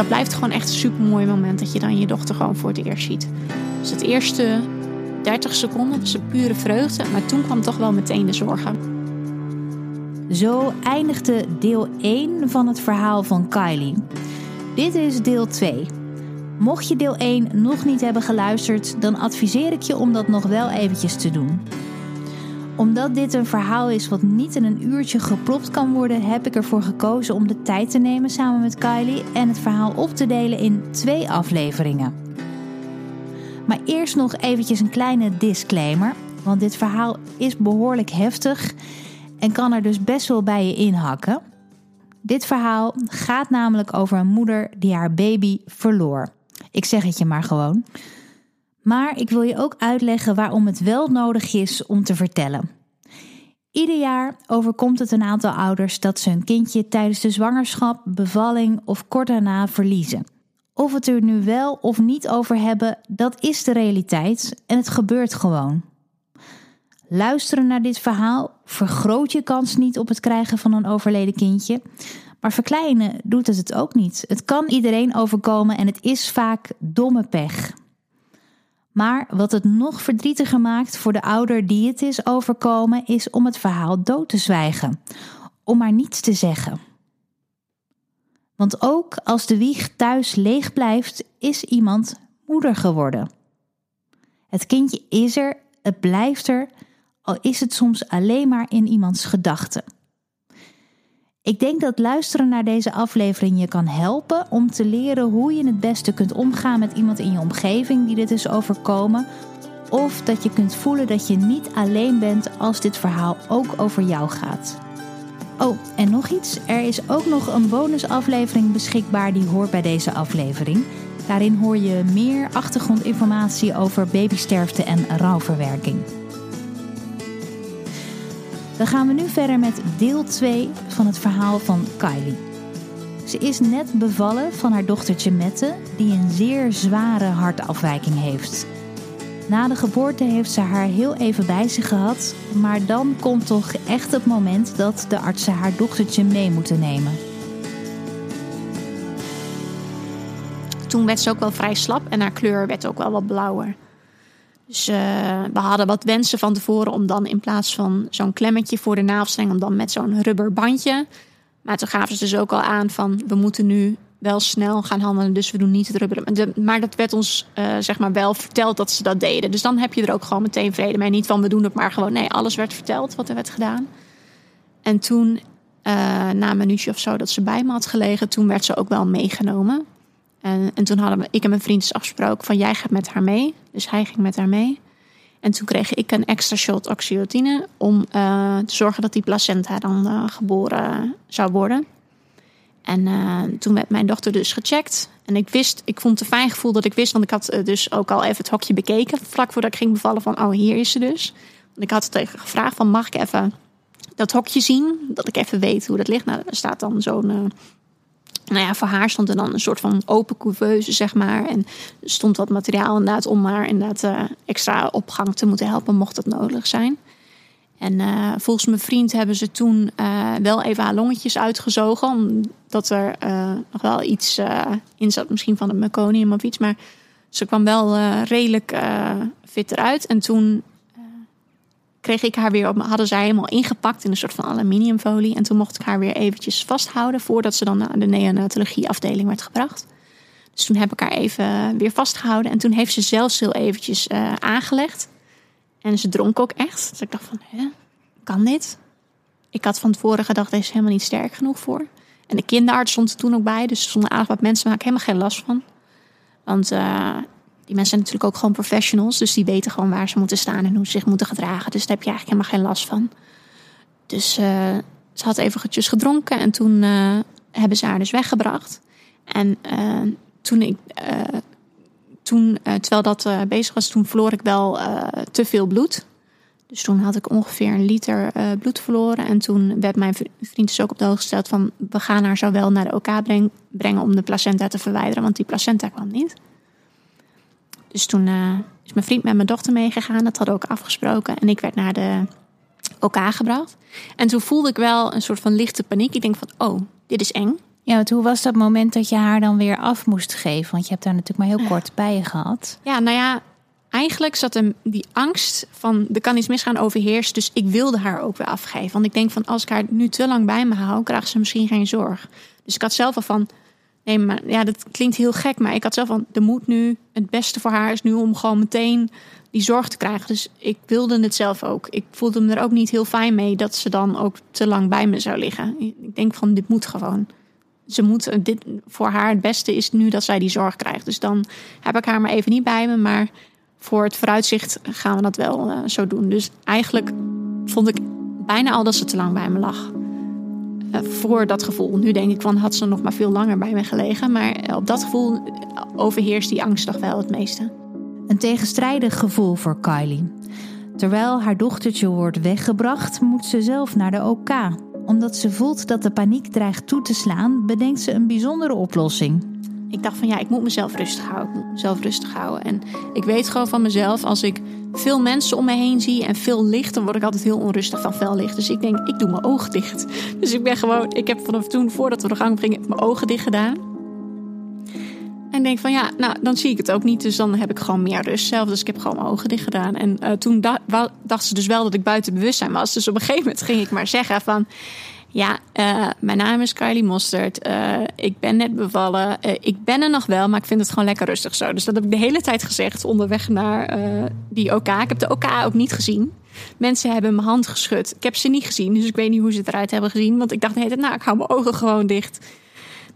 dat blijft gewoon echt een super mooi moment dat je dan je dochter gewoon voor het eerst ziet. Dus het eerste 30 seconden was een pure vreugde, maar toen kwam toch wel meteen de zorgen. Zo eindigde deel 1 van het verhaal van Kylie. Dit is deel 2. Mocht je deel 1 nog niet hebben geluisterd, dan adviseer ik je om dat nog wel eventjes te doen. Omdat dit een verhaal is wat niet in een uurtje gepropt kan worden, heb ik ervoor gekozen om de tijd te nemen samen met Kylie en het verhaal op te delen in twee afleveringen. Maar eerst nog eventjes een kleine disclaimer, want dit verhaal is behoorlijk heftig en kan er dus best wel bij je inhakken. Dit verhaal gaat namelijk over een moeder die haar baby verloor. Ik zeg het je maar gewoon. Maar ik wil je ook uitleggen waarom het wel nodig is om te vertellen. Ieder jaar overkomt het een aantal ouders dat ze hun kindje tijdens de zwangerschap, bevalling of kort daarna verliezen. Of het er nu wel of niet over hebben, dat is de realiteit en het gebeurt gewoon. Luisteren naar dit verhaal vergroot je kans niet op het krijgen van een overleden kindje, maar verkleinen doet het het ook niet. Het kan iedereen overkomen en het is vaak domme pech. Maar wat het nog verdrietiger maakt voor de ouder die het is overkomen, is om het verhaal dood te zwijgen, om maar niets te zeggen. Want ook als de wieg thuis leeg blijft, is iemand moeder geworden. Het kindje is er, het blijft er, al is het soms alleen maar in iemands gedachten. Ik denk dat luisteren naar deze aflevering je kan helpen om te leren hoe je het beste kunt omgaan met iemand in je omgeving die dit is overkomen. Of dat je kunt voelen dat je niet alleen bent als dit verhaal ook over jou gaat. Oh, en nog iets. Er is ook nog een bonusaflevering beschikbaar die hoort bij deze aflevering. Daarin hoor je meer achtergrondinformatie over babysterfte en rouwverwerking. Dan gaan we nu verder met deel 2 van het verhaal van Kylie. Ze is net bevallen van haar dochtertje Mette, die een zeer zware hartafwijking heeft. Na de geboorte heeft ze haar heel even bij zich gehad, maar dan komt toch echt het moment dat de artsen haar dochtertje mee moeten nemen. Toen werd ze ook wel vrij slap en haar kleur werd ook wel wat blauwer. Dus uh, we hadden wat wensen van tevoren om dan in plaats van zo'n klemmetje voor de navelstreng, om dan met zo'n rubberbandje. Maar toen gaven ze dus ook al aan van we moeten nu wel snel gaan handelen, dus we doen niet het rubber. Maar dat werd ons uh, zeg maar wel verteld dat ze dat deden. Dus dan heb je er ook gewoon meteen vrede mee. Niet van we doen het maar gewoon. Nee, alles werd verteld wat er werd gedaan. En toen, uh, na een minuutje of zo dat ze bij me had gelegen, toen werd ze ook wel meegenomen. En, en toen hadden we, ik en mijn vriend afgesproken van jij gaat met haar mee. Dus hij ging met haar mee. En toen kreeg ik een extra shot oxytocine om uh, te zorgen dat die placenta dan uh, geboren zou worden. En uh, toen werd mijn dochter dus gecheckt. En ik wist, ik vond het een fijn gevoel dat ik wist, want ik had dus ook al even het hokje bekeken. Vlak voordat ik ging bevallen van, oh hier is ze dus. Want ik had het tegen gevraagd van, mag ik even dat hokje zien? Dat ik even weet hoe dat ligt. Nou, er staat dan zo'n nou ja, voor haar stond er dan een soort van open couveuse, zeg maar. En stond wat materiaal inderdaad om haar inderdaad uh, extra opgang te moeten helpen, mocht dat nodig zijn. En uh, volgens mijn vriend hebben ze toen uh, wel even haar longetjes uitgezogen. Omdat er nog wel iets in zat, misschien van het meconium of iets. Maar ze kwam wel redelijk fit eruit. En toen kreeg ik haar weer op, hadden zij helemaal ingepakt in een soort van aluminiumfolie. En toen mocht ik haar weer eventjes vasthouden voordat ze dan naar de neonatologieafdeling werd gebracht. Dus toen heb ik haar even weer vastgehouden. En toen heeft ze zelfs heel eventjes uh, aangelegd. En ze dronk ook echt. Dus ik dacht van, hè, kan dit? Ik had van tevoren gedacht, deze is helemaal niet sterk genoeg voor. En de kinderarts stond er toen ook bij. Dus er stonden aardig wat mensen, maar ik helemaal geen last van. Want uh, die mensen zijn natuurlijk ook gewoon professionals. Dus die weten gewoon waar ze moeten staan en hoe ze zich moeten gedragen. Dus daar heb je eigenlijk helemaal geen last van. Dus uh, ze had eventjes gedronken en toen uh, hebben ze haar dus weggebracht. En uh, toen ik, toen, terwijl dat bezig was, toen verloor ik wel te veel bloed. Dus toen had ik ongeveer een liter bloed verloren. En toen werd mijn vriend dus ook op de hoogte gesteld van... we gaan haar zo wel naar de OK breng, brengen om de placenta te verwijderen. Want die placenta kwam niet. Dus toen uh, is mijn vriend met mijn dochter meegegaan. Dat hadden we ook afgesproken. En ik werd naar de OK gebracht. En toen voelde ik wel een soort van lichte paniek. Ik denk van, oh, dit is eng. Ja, want hoe was dat moment dat je haar dan weer af moest geven? Want je hebt daar natuurlijk maar heel kort bij je gehad. Ja, nou ja, eigenlijk zat hem die angst van er kan iets misgaan overheerst. Dus ik wilde haar ook weer afgeven. Want ik denk van als ik haar nu te lang bij me hou, krijgt ze misschien geen zorg. Dus ik had zelf al van, nee, maar ja, dat klinkt heel gek, maar ik had zelf van, er moet nu het beste voor haar is nu om gewoon meteen die zorg te krijgen. Dus ik wilde het zelf ook. Ik voelde me er ook niet heel fijn mee dat ze dan ook te lang bij me zou liggen. Ik denk van, dit moet gewoon. Ze moet, dit, voor haar het beste is nu dat zij die zorg krijgt. Dus dan heb ik haar maar even niet bij me, maar voor het vooruitzicht gaan we dat wel uh, zo doen. Dus eigenlijk vond ik bijna al dat ze te lang bij me lag. Uh, voor dat gevoel. Nu denk ik van had ze nog maar veel langer bij me gelegen. Maar op dat gevoel overheerst die angst toch wel het meeste. Een tegenstrijdig gevoel voor Kylie. Terwijl haar dochtertje wordt weggebracht, moet ze zelf naar de OK. Omdat ze voelt dat de paniek dreigt toe te slaan, bedenkt ze een bijzondere oplossing ik dacht van ja, ik moet mezelf rustig houden. Ik moet mezelf rustig houden. En ik weet gewoon van mezelf, als ik veel mensen om me heen zie en veel licht, dan word ik altijd heel onrustig van fel licht. Dus ik denk, ik doe mijn ogen dicht. Dus ik ben gewoon, ik heb vanaf toen, voordat we de gang gingen, mijn ogen dicht gedaan. En denk van ja, nou dan zie ik het ook niet. Dus dan heb ik gewoon meer rust zelf. Dus ik heb gewoon mijn ogen dicht gedaan. En uh, toen dacht ze dus wel dat ik buiten bewustzijn was. Dus op een gegeven moment ging ik maar zeggen van ja, uh, mijn naam is Kylie Mostert. Uh, ik ben net bevallen. Uh, ik ben er nog wel, maar ik vind het gewoon lekker rustig zo. Dus dat heb ik de hele tijd gezegd onderweg naar die OK. Ik heb de OK ook niet gezien. Mensen hebben mijn hand geschud. Ik heb ze niet gezien, dus ik weet niet hoe ze eruit hebben gezien. Want ik dacht tijd, nou, ik hou mijn ogen gewoon dicht.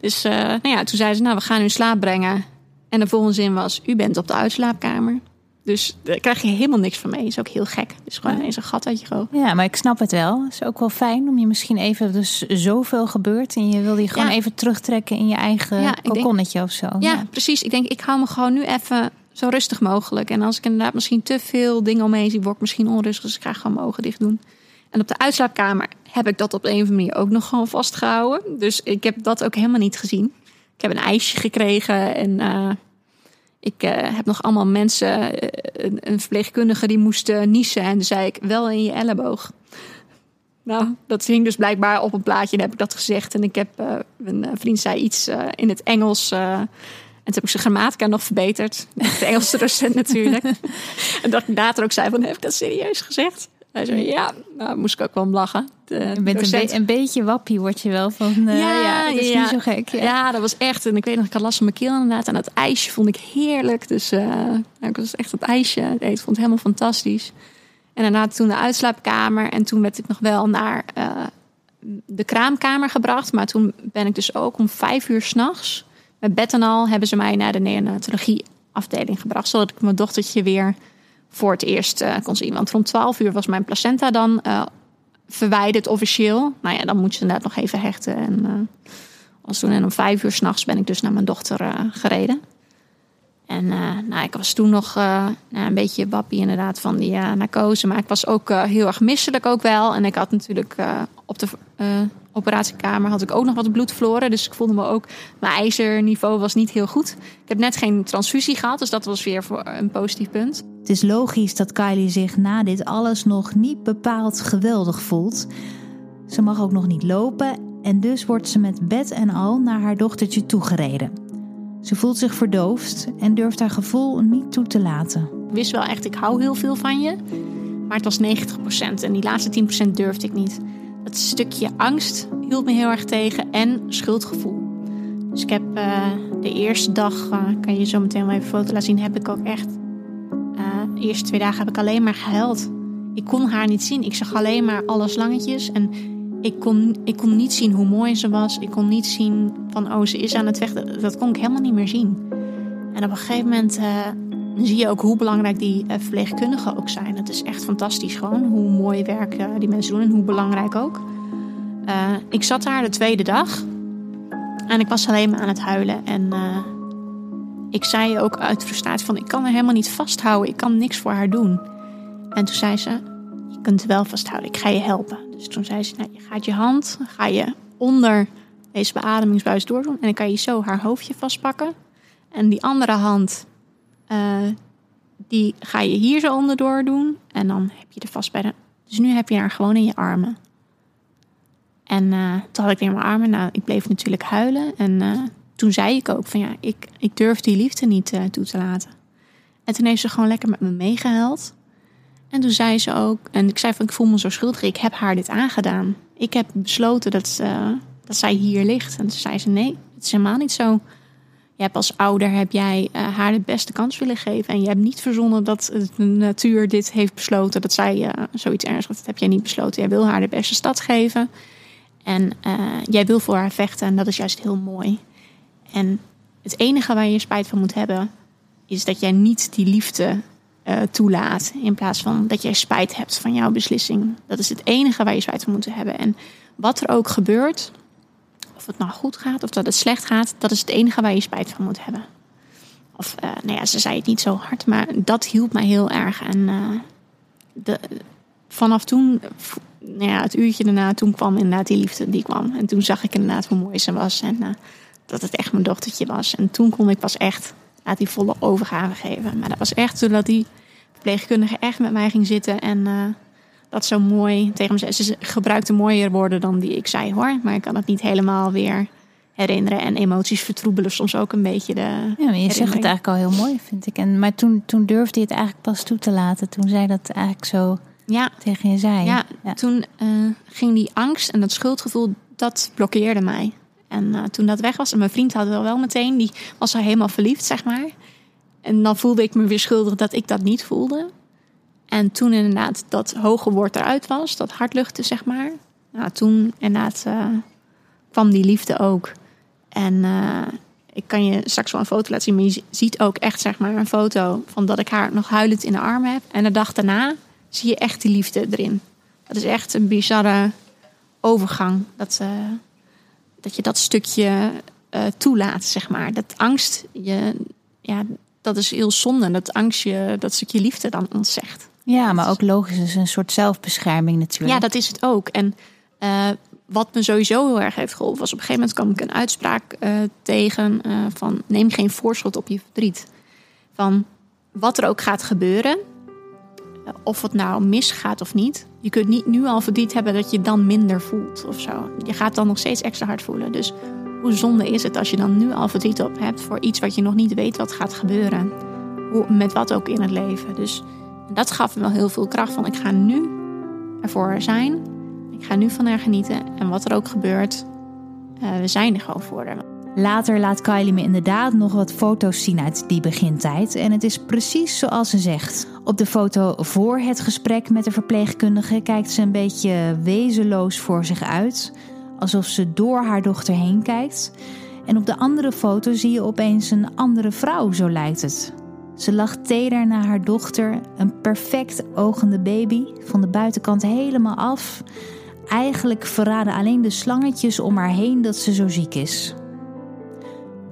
Dus nou ja, toen zei ze, nou, we gaan u in slaap brengen. En de volgende zin was, u bent op de uitslaapkamer. Dus daar krijg je helemaal niks van mee. Is ook heel gek. Dus gewoon ineens een gat uit je oog. Ja, maar ik snap het wel. Het is ook wel fijn om je misschien even... Dus zoveel gebeurt en je wil je gewoon even terugtrekken in je eigen ja, kokonnetje of zo. Ja, precies. Ik denk, ik hou me gewoon nu even zo rustig mogelijk. En als ik inderdaad misschien te veel dingen omheen zie, word ik misschien onrustig. Dus ik ga gewoon mijn ogen dicht doen. En op de uitslaapkamer heb ik dat op een of andere manier ook nog gewoon vastgehouden. Dus ik heb dat ook helemaal niet gezien. Ik heb een ijsje gekregen en... Uh, ik uh, heb nog allemaal mensen, uh, een, een, verpleegkundige die moest uh, niezen. En zei ik, wel in je elleboog. Nou, dat hing dus blijkbaar op een plaatje en heb ik dat gezegd. En ik heb, een vriend zei iets in het Engels. en toen heb ik zijn grammatica nog verbeterd. De Engelse docent natuurlijk. en dat ik later ook zei van, heb ik dat serieus gezegd? Hij zei, ja, nou moest ik ook wel om lachen. De je bent een, be een, beetje wappie, word je wel van, uh, ja, ja, dat is ja. niet zo gek. Ja. ja. dat was echt, en ik weet nog, ik had last van mijn keel inderdaad. En dat ijsje vond ik heerlijk. Dus uh, ik was echt dat ijsje eten, vond het helemaal fantastisch. En daarna toen de uitslaapkamer. En toen werd ik nog wel naar uh, de kraamkamer gebracht. Maar toen ben ik dus ook om vijf uur s'nachts... met bed en al hebben ze mij naar de neonatologie afdeling gebracht. Zodat ik mijn dochtertje weer voor het eerst uh, kon zien. Want rond 12 uur was mijn placenta dan uh, verwijderd officieel. Nou ja, dan moet je inderdaad nog even hechten. En, uh, als en om vijf uur s'nachts ben ik dus naar mijn dochter gereden. En nou, ik was toen nog nou, een beetje wappie inderdaad van die narcose. Maar ik was ook heel erg misselijk ook wel. En ik had natuurlijk op de operatiekamer had ik ook nog wat bloed verloren. Dus ik voelde me ook, mijn ijzerniveau was niet heel goed. Ik heb net geen transfusie gehad, dus dat was weer voor een positief punt. Het is logisch dat Kylie zich na dit alles nog niet bepaald geweldig voelt. Ze mag ook nog niet lopen en dus wordt ze met bed en al naar haar dochtertje toegereden. Ze voelt zich verdoofd en durft haar gevoel niet toe te laten. Ik wist wel echt, ik hou heel veel van je. Maar het was 90% en die laatste 10% durfde ik niet. Dat stukje angst hield me heel erg tegen en schuldgevoel. Dus ik heb uh, de eerste dag, uh, kan je zo meteen wel even foto laten zien, heb ik ook echt. Uh, de eerste twee dagen heb ik alleen maar gehuild. Ik kon haar niet zien. Ik zag alleen maar alle slangetjes. En ik kon, ik kon niet zien hoe mooi ze was. Ik kon niet zien van, oh, ze is aan het weg. Dat, dat kon ik helemaal niet meer zien. En op een gegeven moment zie je ook hoe belangrijk die verpleegkundigen ook zijn. Het is echt fantastisch gewoon hoe mooi werk die mensen doen en hoe belangrijk ook. Uh, ik zat daar de tweede dag en ik was alleen maar aan het huilen. En ik zei ook uit frustratie van ik kan haar helemaal niet vasthouden. Ik kan niks voor haar doen. En toen zei ze, je kunt wel vasthouden. Ik ga je helpen. Dus toen zei ze, nou, je gaat je hand, ga je onder deze beademingsbuis doordoen. En dan kan je zo haar hoofdje vastpakken. En die andere hand, uh, die ga je hier zo onderdoor doen. En dan heb je er vast bij de... Dus nu heb je haar gewoon in je armen. En uh, toen had ik weer mijn armen. Nou, ik bleef natuurlijk huilen. En uh, toen zei ik ook van ja, ik, ik durf die liefde niet toe te laten. En toen heeft ze gewoon lekker met me meegehuild. En toen zei ze ook, en ik zei van ik voel me zo schuldig, ik heb haar dit aangedaan. Ik heb besloten dat, dat zij hier ligt. En toen zei ze nee, het is helemaal niet zo. Je hebt als ouder heb jij uh, haar de beste kans willen geven. En je hebt niet verzonnen dat de natuur dit heeft besloten. Dat zij uh, zoiets ernstigs. Dat heb jij niet besloten. Jij wil haar de beste stad geven. En uh, jij wil voor haar vechten. En dat is juist heel mooi. En het enige waar je spijt van moet hebben. Is dat jij niet die liefde toelaat. In plaats van dat jij spijt hebt van jouw beslissing. Dat is het enige waar je spijt van moet hebben. En wat er ook gebeurt of het nou goed gaat of dat het slecht gaat, dat is het enige waar je spijt van moet hebben. Of, uh, nou ja, ze zei het niet zo hard, maar dat hielp mij heel erg. En uh, de, vanaf toen, nou ja, het uurtje daarna, toen kwam inderdaad die liefde, die kwam. En toen zag ik inderdaad hoe mooi ze was en uh, dat het echt mijn dochtertje was. En toen kon ik pas echt laat die volle overgave geven. Maar dat was echt zodat die verpleegkundige echt met mij ging zitten en dat zo mooi tegen me Ze gebruikte mooier woorden dan die ik zei hoor. Maar ik kan het niet helemaal weer herinneren. En emoties vertroebelen soms ook een beetje de. Ja, maar je zegt het eigenlijk al heel mooi, vind ik. En, maar toen, toen durfde je het eigenlijk pas toe te laten. Toen zij dat eigenlijk zo ja. tegen je zei. Ja, toen uh, ging die angst en dat schuldgevoel, dat blokkeerde mij. En uh, toen dat weg was, en mijn vriend had wel wel meteen, die was al helemaal verliefd, zeg maar. En dan voelde ik me weer schuldig dat ik dat niet voelde. En toen inderdaad dat hoge woord eruit was, dat hartluchten zeg maar. Nou, toen inderdaad uh, kwam die liefde ook. En uh, ik kan je straks wel een foto laten zien, maar je ziet ook echt zeg maar een foto van dat ik haar nog huilend in de armen heb. En de dag daarna zie je echt die liefde erin. Dat is echt een bizarre overgang. Dat, uh, dat je dat stukje toelaat, zeg maar. Dat angst, je, ja, dat is heel zonde. Dat angst je dat stukje liefde dan ontzegt. Ja, maar ook logisch is een soort zelfbescherming natuurlijk. Ja, dat is het ook. En uh, wat me sowieso heel erg heeft geholpen was op een gegeven moment kwam ik een uitspraak uh, tegen uh, van neem geen voorschot op je verdriet. Van wat er ook gaat gebeuren, of het nou misgaat of niet. Je kunt niet nu al verdriet hebben dat je dan minder voelt of zo. Je gaat dan nog steeds extra hard voelen. Dus hoe zonde is het als je dan nu al verdriet op hebt voor iets wat je nog niet weet wat gaat gebeuren. Hoe, met wat ook in het leven. Dus dat gaf me wel heel veel kracht van ik ga nu ervoor zijn. Ik ga nu van haar genieten. En wat er ook gebeurt, uh, we zijn er gewoon voor haar. Later laat Kylie me inderdaad nog wat foto's zien uit die begintijd. En het is precies zoals ze zegt. Op de foto voor het gesprek met de verpleegkundige kijkt ze een beetje wezenloos voor zich uit. Alsof ze door haar dochter heen kijkt. En op de andere foto zie je opeens een andere vrouw, zo lijkt het. Ze lag teder naar haar dochter, een perfect ogende baby, van de buitenkant helemaal af. Eigenlijk verraden alleen de slangetjes om haar heen dat ze zo ziek is.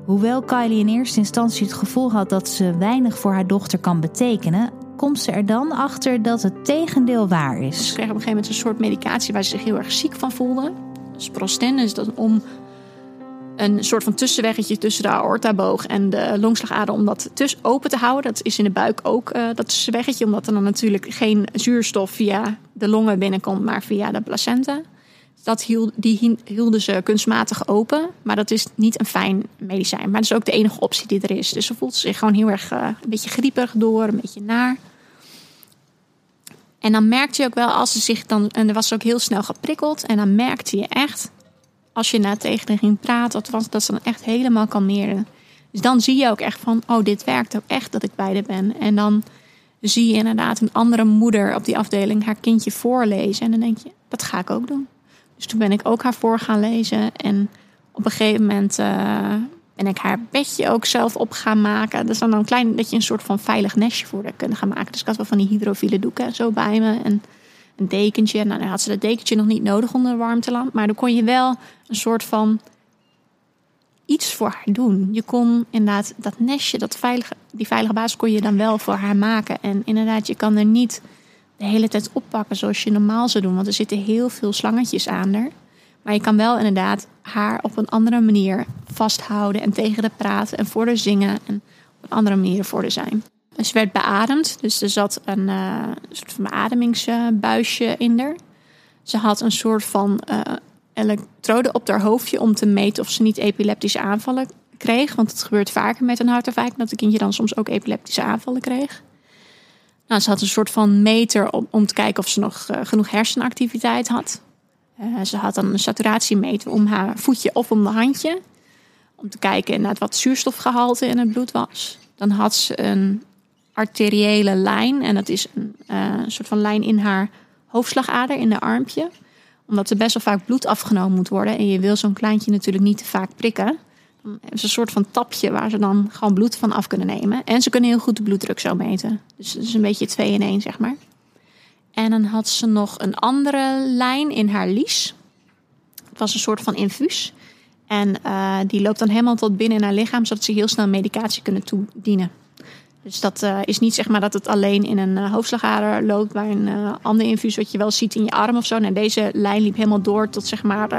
Hoewel Kylie in eerste instantie het gevoel had dat ze weinig voor haar dochter kan betekenen, komt ze er dan achter dat het tegendeel waar is. Ze kreeg op een gegeven moment een soort medicatie waar ze zich heel erg ziek van voelde. Sprosten is dat om een soort van tussenweggetje tussen de aortaboog en de longslagader om dat tussen open te houden. Dat is in de buik ook uh, dat tussenweggetje, omdat er dan natuurlijk geen zuurstof via de longen binnenkomt, maar via de placenta. Dat hield, die hielden ze kunstmatig open, maar dat is niet een fijn medicijn. Maar dat is ook de enige optie die er is. Dus ze voelt zich gewoon heel erg uh, een beetje grieperig door, een beetje naar. En dan merkte je ook wel als ze zich dan, en er was ook heel snel geprikkeld, en dan merkte je echt als je na tegen ging praten, dat, dat ze dan echt helemaal kalmeren. Dus dan zie je ook echt van, oh, dit werkt ook echt dat ik bij de ben. En dan zie je inderdaad een andere moeder op die afdeling haar kindje voorlezen. En dan denk je, dat ga ik ook doen. Dus toen ben ik ook haar voor gaan lezen. En op een gegeven moment uh, ben ik haar bedje ook zelf op gaan maken. Dat is dan een klein, dat je een soort van veilig nestje voor haar kunnen gaan maken. Dus ik had wel van die hydrofiele doeken zo bij me. En een dekentje. Nou, dan had ze dat dekentje nog niet nodig onder de warmtelamp. Maar dan kon je wel een soort van iets voor haar doen. Je kon inderdaad dat nestje, dat veilige, die veilige basis kon je dan wel voor haar maken. En inderdaad, je kan er niet de hele tijd oppakken zoals je normaal zou doen. Want er zitten heel veel slangetjes aan er. Maar je kan wel inderdaad haar op een andere manier vasthouden en tegen haar praten en voor haar zingen en op een andere manier voor haar zijn. Ze werd beademd, dus er zat een uh, soort van beademingsbuisje in haar. Ze had een soort van uh, elektrode op haar hoofdje om te meten of ze niet epileptische aanvallen kreeg. Want het gebeurt vaker met een hartafwijk dat een kindje dan soms ook epileptische aanvallen kreeg. Nou, ze had een soort van meter om, om te kijken of ze nog uh, genoeg hersenactiviteit had. Ze had dan een saturatiemeter om haar voetje of om de handje. Om te kijken naar wat zuurstofgehalte in het bloed was. Dan had ze een arteriële lijn. En dat is een, uh, een soort van lijn in haar hoofdslagader, in de armpje. Omdat er best wel vaak bloed afgenomen moet worden. En je wil zo'n kleintje natuurlijk niet te vaak prikken. Dan hebben ze een soort van tapje waar ze dan gewoon bloed van af kunnen nemen. En ze kunnen heel goed de bloeddruk zo meten. Dus het is een beetje twee in één, zeg maar. En dan had ze nog een andere lijn in haar lies. Het was een soort van infuus. En uh, die loopt dan helemaal tot binnen in haar lichaam, zodat ze heel snel medicatie kunnen toedienen. Dus dat uh, is niet zeg maar dat het alleen in een uh, hoofdslagader loopt bij een uh, ander infuus wat je wel ziet in je arm of zo. Nee, deze lijn liep helemaal door tot zeg maar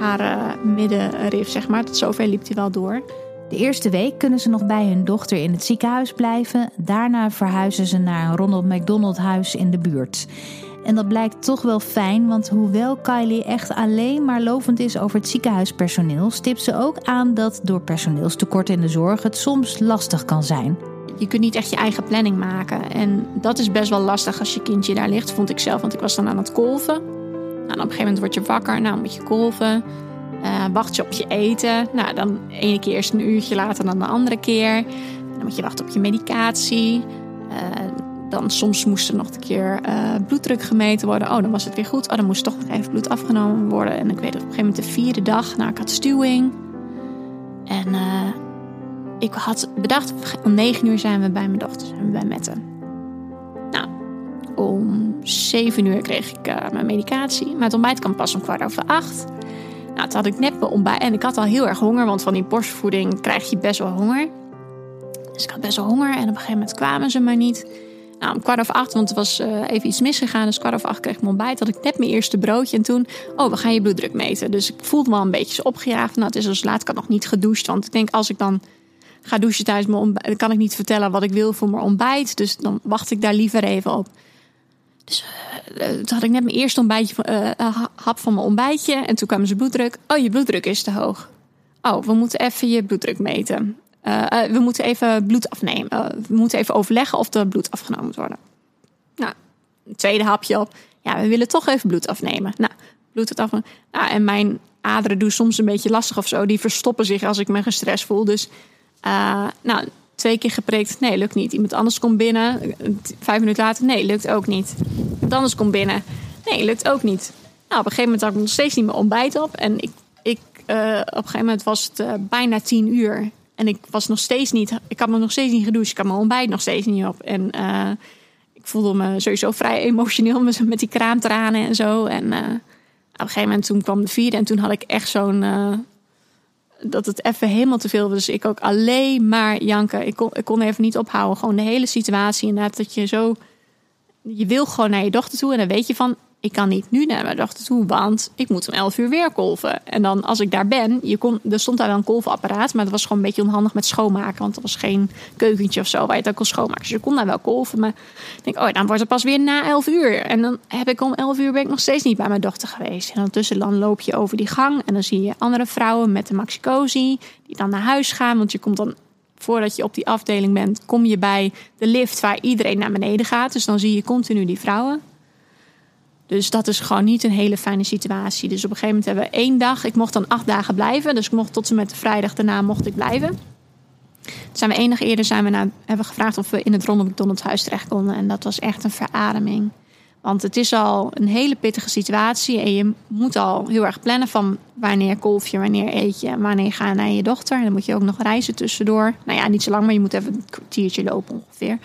haar middenrif, zeg maar. Tot zover liep die wel door. De eerste week kunnen ze nog bij hun dochter in het ziekenhuis blijven. Daarna verhuizen ze naar een Ronald McDonald huis in de buurt. En dat blijkt toch wel fijn, want hoewel Kylie echt alleen maar lovend is over het ziekenhuispersoneel, stipt ze ook aan dat door personeelstekort in de zorg het soms lastig kan zijn. Je kunt niet echt je eigen planning maken. En dat is best wel lastig als je kindje daar ligt, vond ik zelf. Want ik was dan aan het kolven. Nou, op een gegeven moment word je wakker, nou moet je kolven. Uh, wacht je op je eten. Nou, dan ene keer eerst een uurtje later dan de andere keer. Dan moet je wachten op je medicatie. Uh, dan soms moest er nog een keer uh, bloeddruk gemeten worden. Oh, dan was het weer goed. Oh, dan moest toch nog even bloed afgenomen worden. En ik weet op een gegeven moment de vierde dag. Nou, ik had stuwing. En ik had bedacht, om negen uur zijn we bij mijn dochter, zijn we bij Mette. Nou, om zeven uur kreeg ik uh, mijn medicatie. Maar het ontbijt kwam pas om kwart over acht. Nou, toen had ik net mijn ontbijt. En ik had al heel erg honger, want van die borstvoeding krijg je best wel honger. Dus ik had best wel honger en op een gegeven moment kwamen ze maar niet. Nou, om kwart over acht, want er was uh, even iets misgegaan. Dus kwart over acht kreeg ik mijn ontbijt. Had ik net mijn eerste broodje. En toen, oh, we gaan je bloeddruk meten. Dus ik voelde me al een beetje opgejaagd. Nou, het is dus laat. Ik had nog niet gedoucht. Want ik denk, als ik dan ga douchen tijdens mijn. Dan kan ik niet vertellen wat ik wil voor mijn ontbijt. Dus dan wacht ik daar liever even op. Dus uh, toen had ik net mijn eerste ontbijtje, uh, hap van mijn ontbijtje. En toen kwam zijn bloeddruk. Oh, je bloeddruk is te hoog. Oh, we moeten even je bloeddruk meten. We moeten even bloed afnemen. we moeten even overleggen of er bloed afgenomen moet worden. Nou, een tweede hapje op. Ja, we willen toch even bloed afnemen. Nou, bloed het af. Nou, en mijn aderen doen soms een beetje lastig of zo. Die verstoppen zich als ik me gestrest voel. Dus uh, nou, twee keer geprikt. Nee, lukt niet. Iemand anders komt binnen. Vijf minuten later. Nee, lukt ook niet. Iemand anders komt binnen. Nee, lukt ook niet. Nou, op een gegeven moment had ik nog steeds niet mijn ontbijt op. En ik, ik, uh, op een gegeven moment was het uh, bijna tien uur. En ik was nog steeds niet. Ik had me nog steeds niet gedoucht. Ik had mijn ontbijt nog steeds niet op. En ik voelde me sowieso vrij emotioneel met, met die kraamtranen en zo. En op een gegeven moment toen kwam de vierde. En toen had ik echt zo'n dat het even helemaal te veel was. Dus ik ook alleen maar janken. Ik kon, ik kon even niet ophouden. Gewoon de hele situatie. Inderdaad, dat je zo. Je wil gewoon naar je dochter toe. En dan weet je van ik kan niet nu naar mijn dochter toe, want ik moet om 11 uur weer kolven. En dan als ik daar ben, je kon, er stond daar wel een kolvenapparaat, maar dat was gewoon een beetje onhandig met schoonmaken, want er was geen keukentje of zo waar je het ook kon schoonmaken. Dus je kon daar wel kolven, maar ik denk, oh, dan wordt het pas weer na 11 uur. En dan heb ik om 11 uur ben ik nog steeds niet bij mijn dochter geweest. En ondertussen dan loop je over die gang en dan zie je andere vrouwen met de maxicosi die dan naar huis gaan, want je komt dan voordat je op die afdeling bent, kom je bij de lift waar iedereen naar beneden gaat. Dus dan zie je continu die vrouwen. Dus dat is gewoon niet een hele fijne situatie. Dus op een gegeven moment hebben we één dag. Ik mocht dan acht dagen blijven. Dus ik mocht tot en met de vrijdag daarna mocht ik blijven. Toen zijn we één dag eerder zijn we naar, hebben gevraagd of we in het Ronald McDonald huis terecht konden. En dat was echt een verademing. Want het is al een hele pittige situatie. En je moet al heel erg plannen van wanneer kolf je, wanneer eet je, wanneer ga je naar je dochter. En dan moet je ook nog reizen tussendoor. Nou ja, niet zo lang, maar je moet even een kwartiertje lopen ongeveer.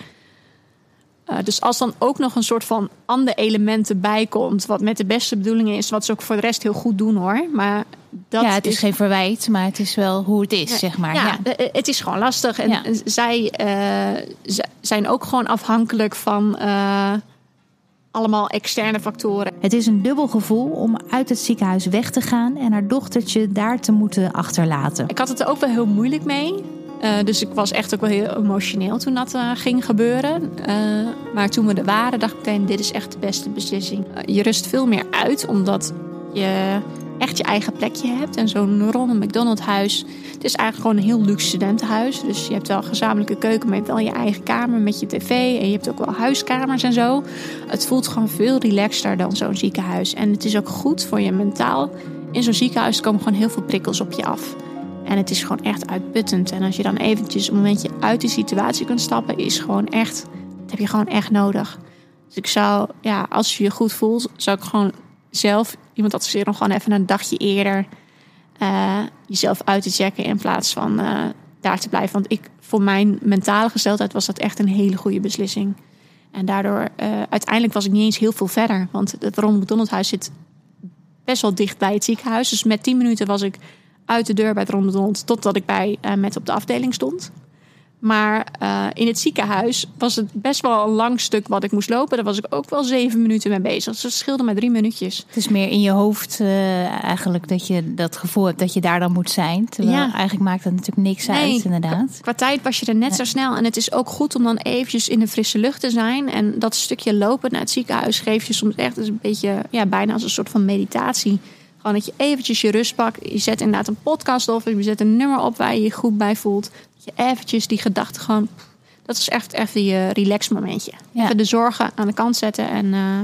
Uh, dus als dan ook nog een soort van andere elementen bij komt, wat met de beste bedoelingen is, wat ze ook voor de rest heel goed doen hoor. Maar dat ja, het is, geen verwijt, maar het is wel hoe het is, ja, zeg maar. Ja, ja, eh, het is gewoon lastig. En ja. zij uh, zijn ook gewoon afhankelijk van uh, allemaal externe factoren. Het is een dubbel gevoel om uit het ziekenhuis weg te gaan en haar dochtertje daar te moeten achterlaten. Ik had het er ook wel heel moeilijk mee. Uh, dus ik was echt ook wel heel emotioneel toen dat uh, ging gebeuren. Uh, maar toen we er waren, dacht ik meteen: dit is echt de beste beslissing. je rust veel meer uit, omdat je echt je eigen plekje hebt. En zo'n Ronald McDonald huis, het is eigenlijk gewoon een heel luxe studentenhuis. Dus je hebt wel een gezamenlijke keuken, maar je hebt wel je eigen kamer met je tv. En je hebt ook wel huiskamers en zo. Het voelt gewoon veel relaxter dan zo'n ziekenhuis. En het is ook goed voor je mentaal. In zo'n ziekenhuis komen gewoon heel veel prikkels op je af. En het is gewoon echt uitputtend. En als je dan eventjes een momentje uit die situatie kunt stappen, is gewoon echt, dat heb je gewoon echt nodig. Dus ik zou, ja, als je je goed voelt, zou ik gewoon zelf iemand adviseren om gewoon even een dagje eerder uh, jezelf uit te checken in plaats van uh, daar te blijven. Want ik, voor mijn mentale gesteldheid was dat echt een hele goede beslissing. En daardoor, uh, uiteindelijk was ik niet eens heel veel verder. Want het Ronald McDonald huis zit best wel dicht bij het ziekenhuis. Dus met 10 minuten was ik uit de deur bij het McDonald totdat ik bij uh, met op de afdeling stond. Maar uh, in het ziekenhuis was het best wel een lang stuk wat ik moest lopen. Daar was ik ook wel zeven minuten mee bezig. Dus het scheelde maar drie minuutjes. Het is meer in je hoofd uh, eigenlijk dat je dat gevoel hebt dat je daar dan moet zijn. Terwijl ja. eigenlijk maakt dat natuurlijk niks nee, uit inderdaad. Qua tijd was je er net ja. zo snel. En het is ook goed om dan eventjes in de frisse lucht te zijn. En dat stukje lopen naar het ziekenhuis geeft je soms echt een beetje, ja, bijna als een soort van meditatie. Gewoon dat je eventjes je rust pakt. Je zet inderdaad een podcast op. Je zet een nummer op waar je je goed bij voelt. Dat je eventjes die gedachten gewoon... Dat is echt even je relax momentje. Ja. Even de zorgen aan de kant zetten en uh,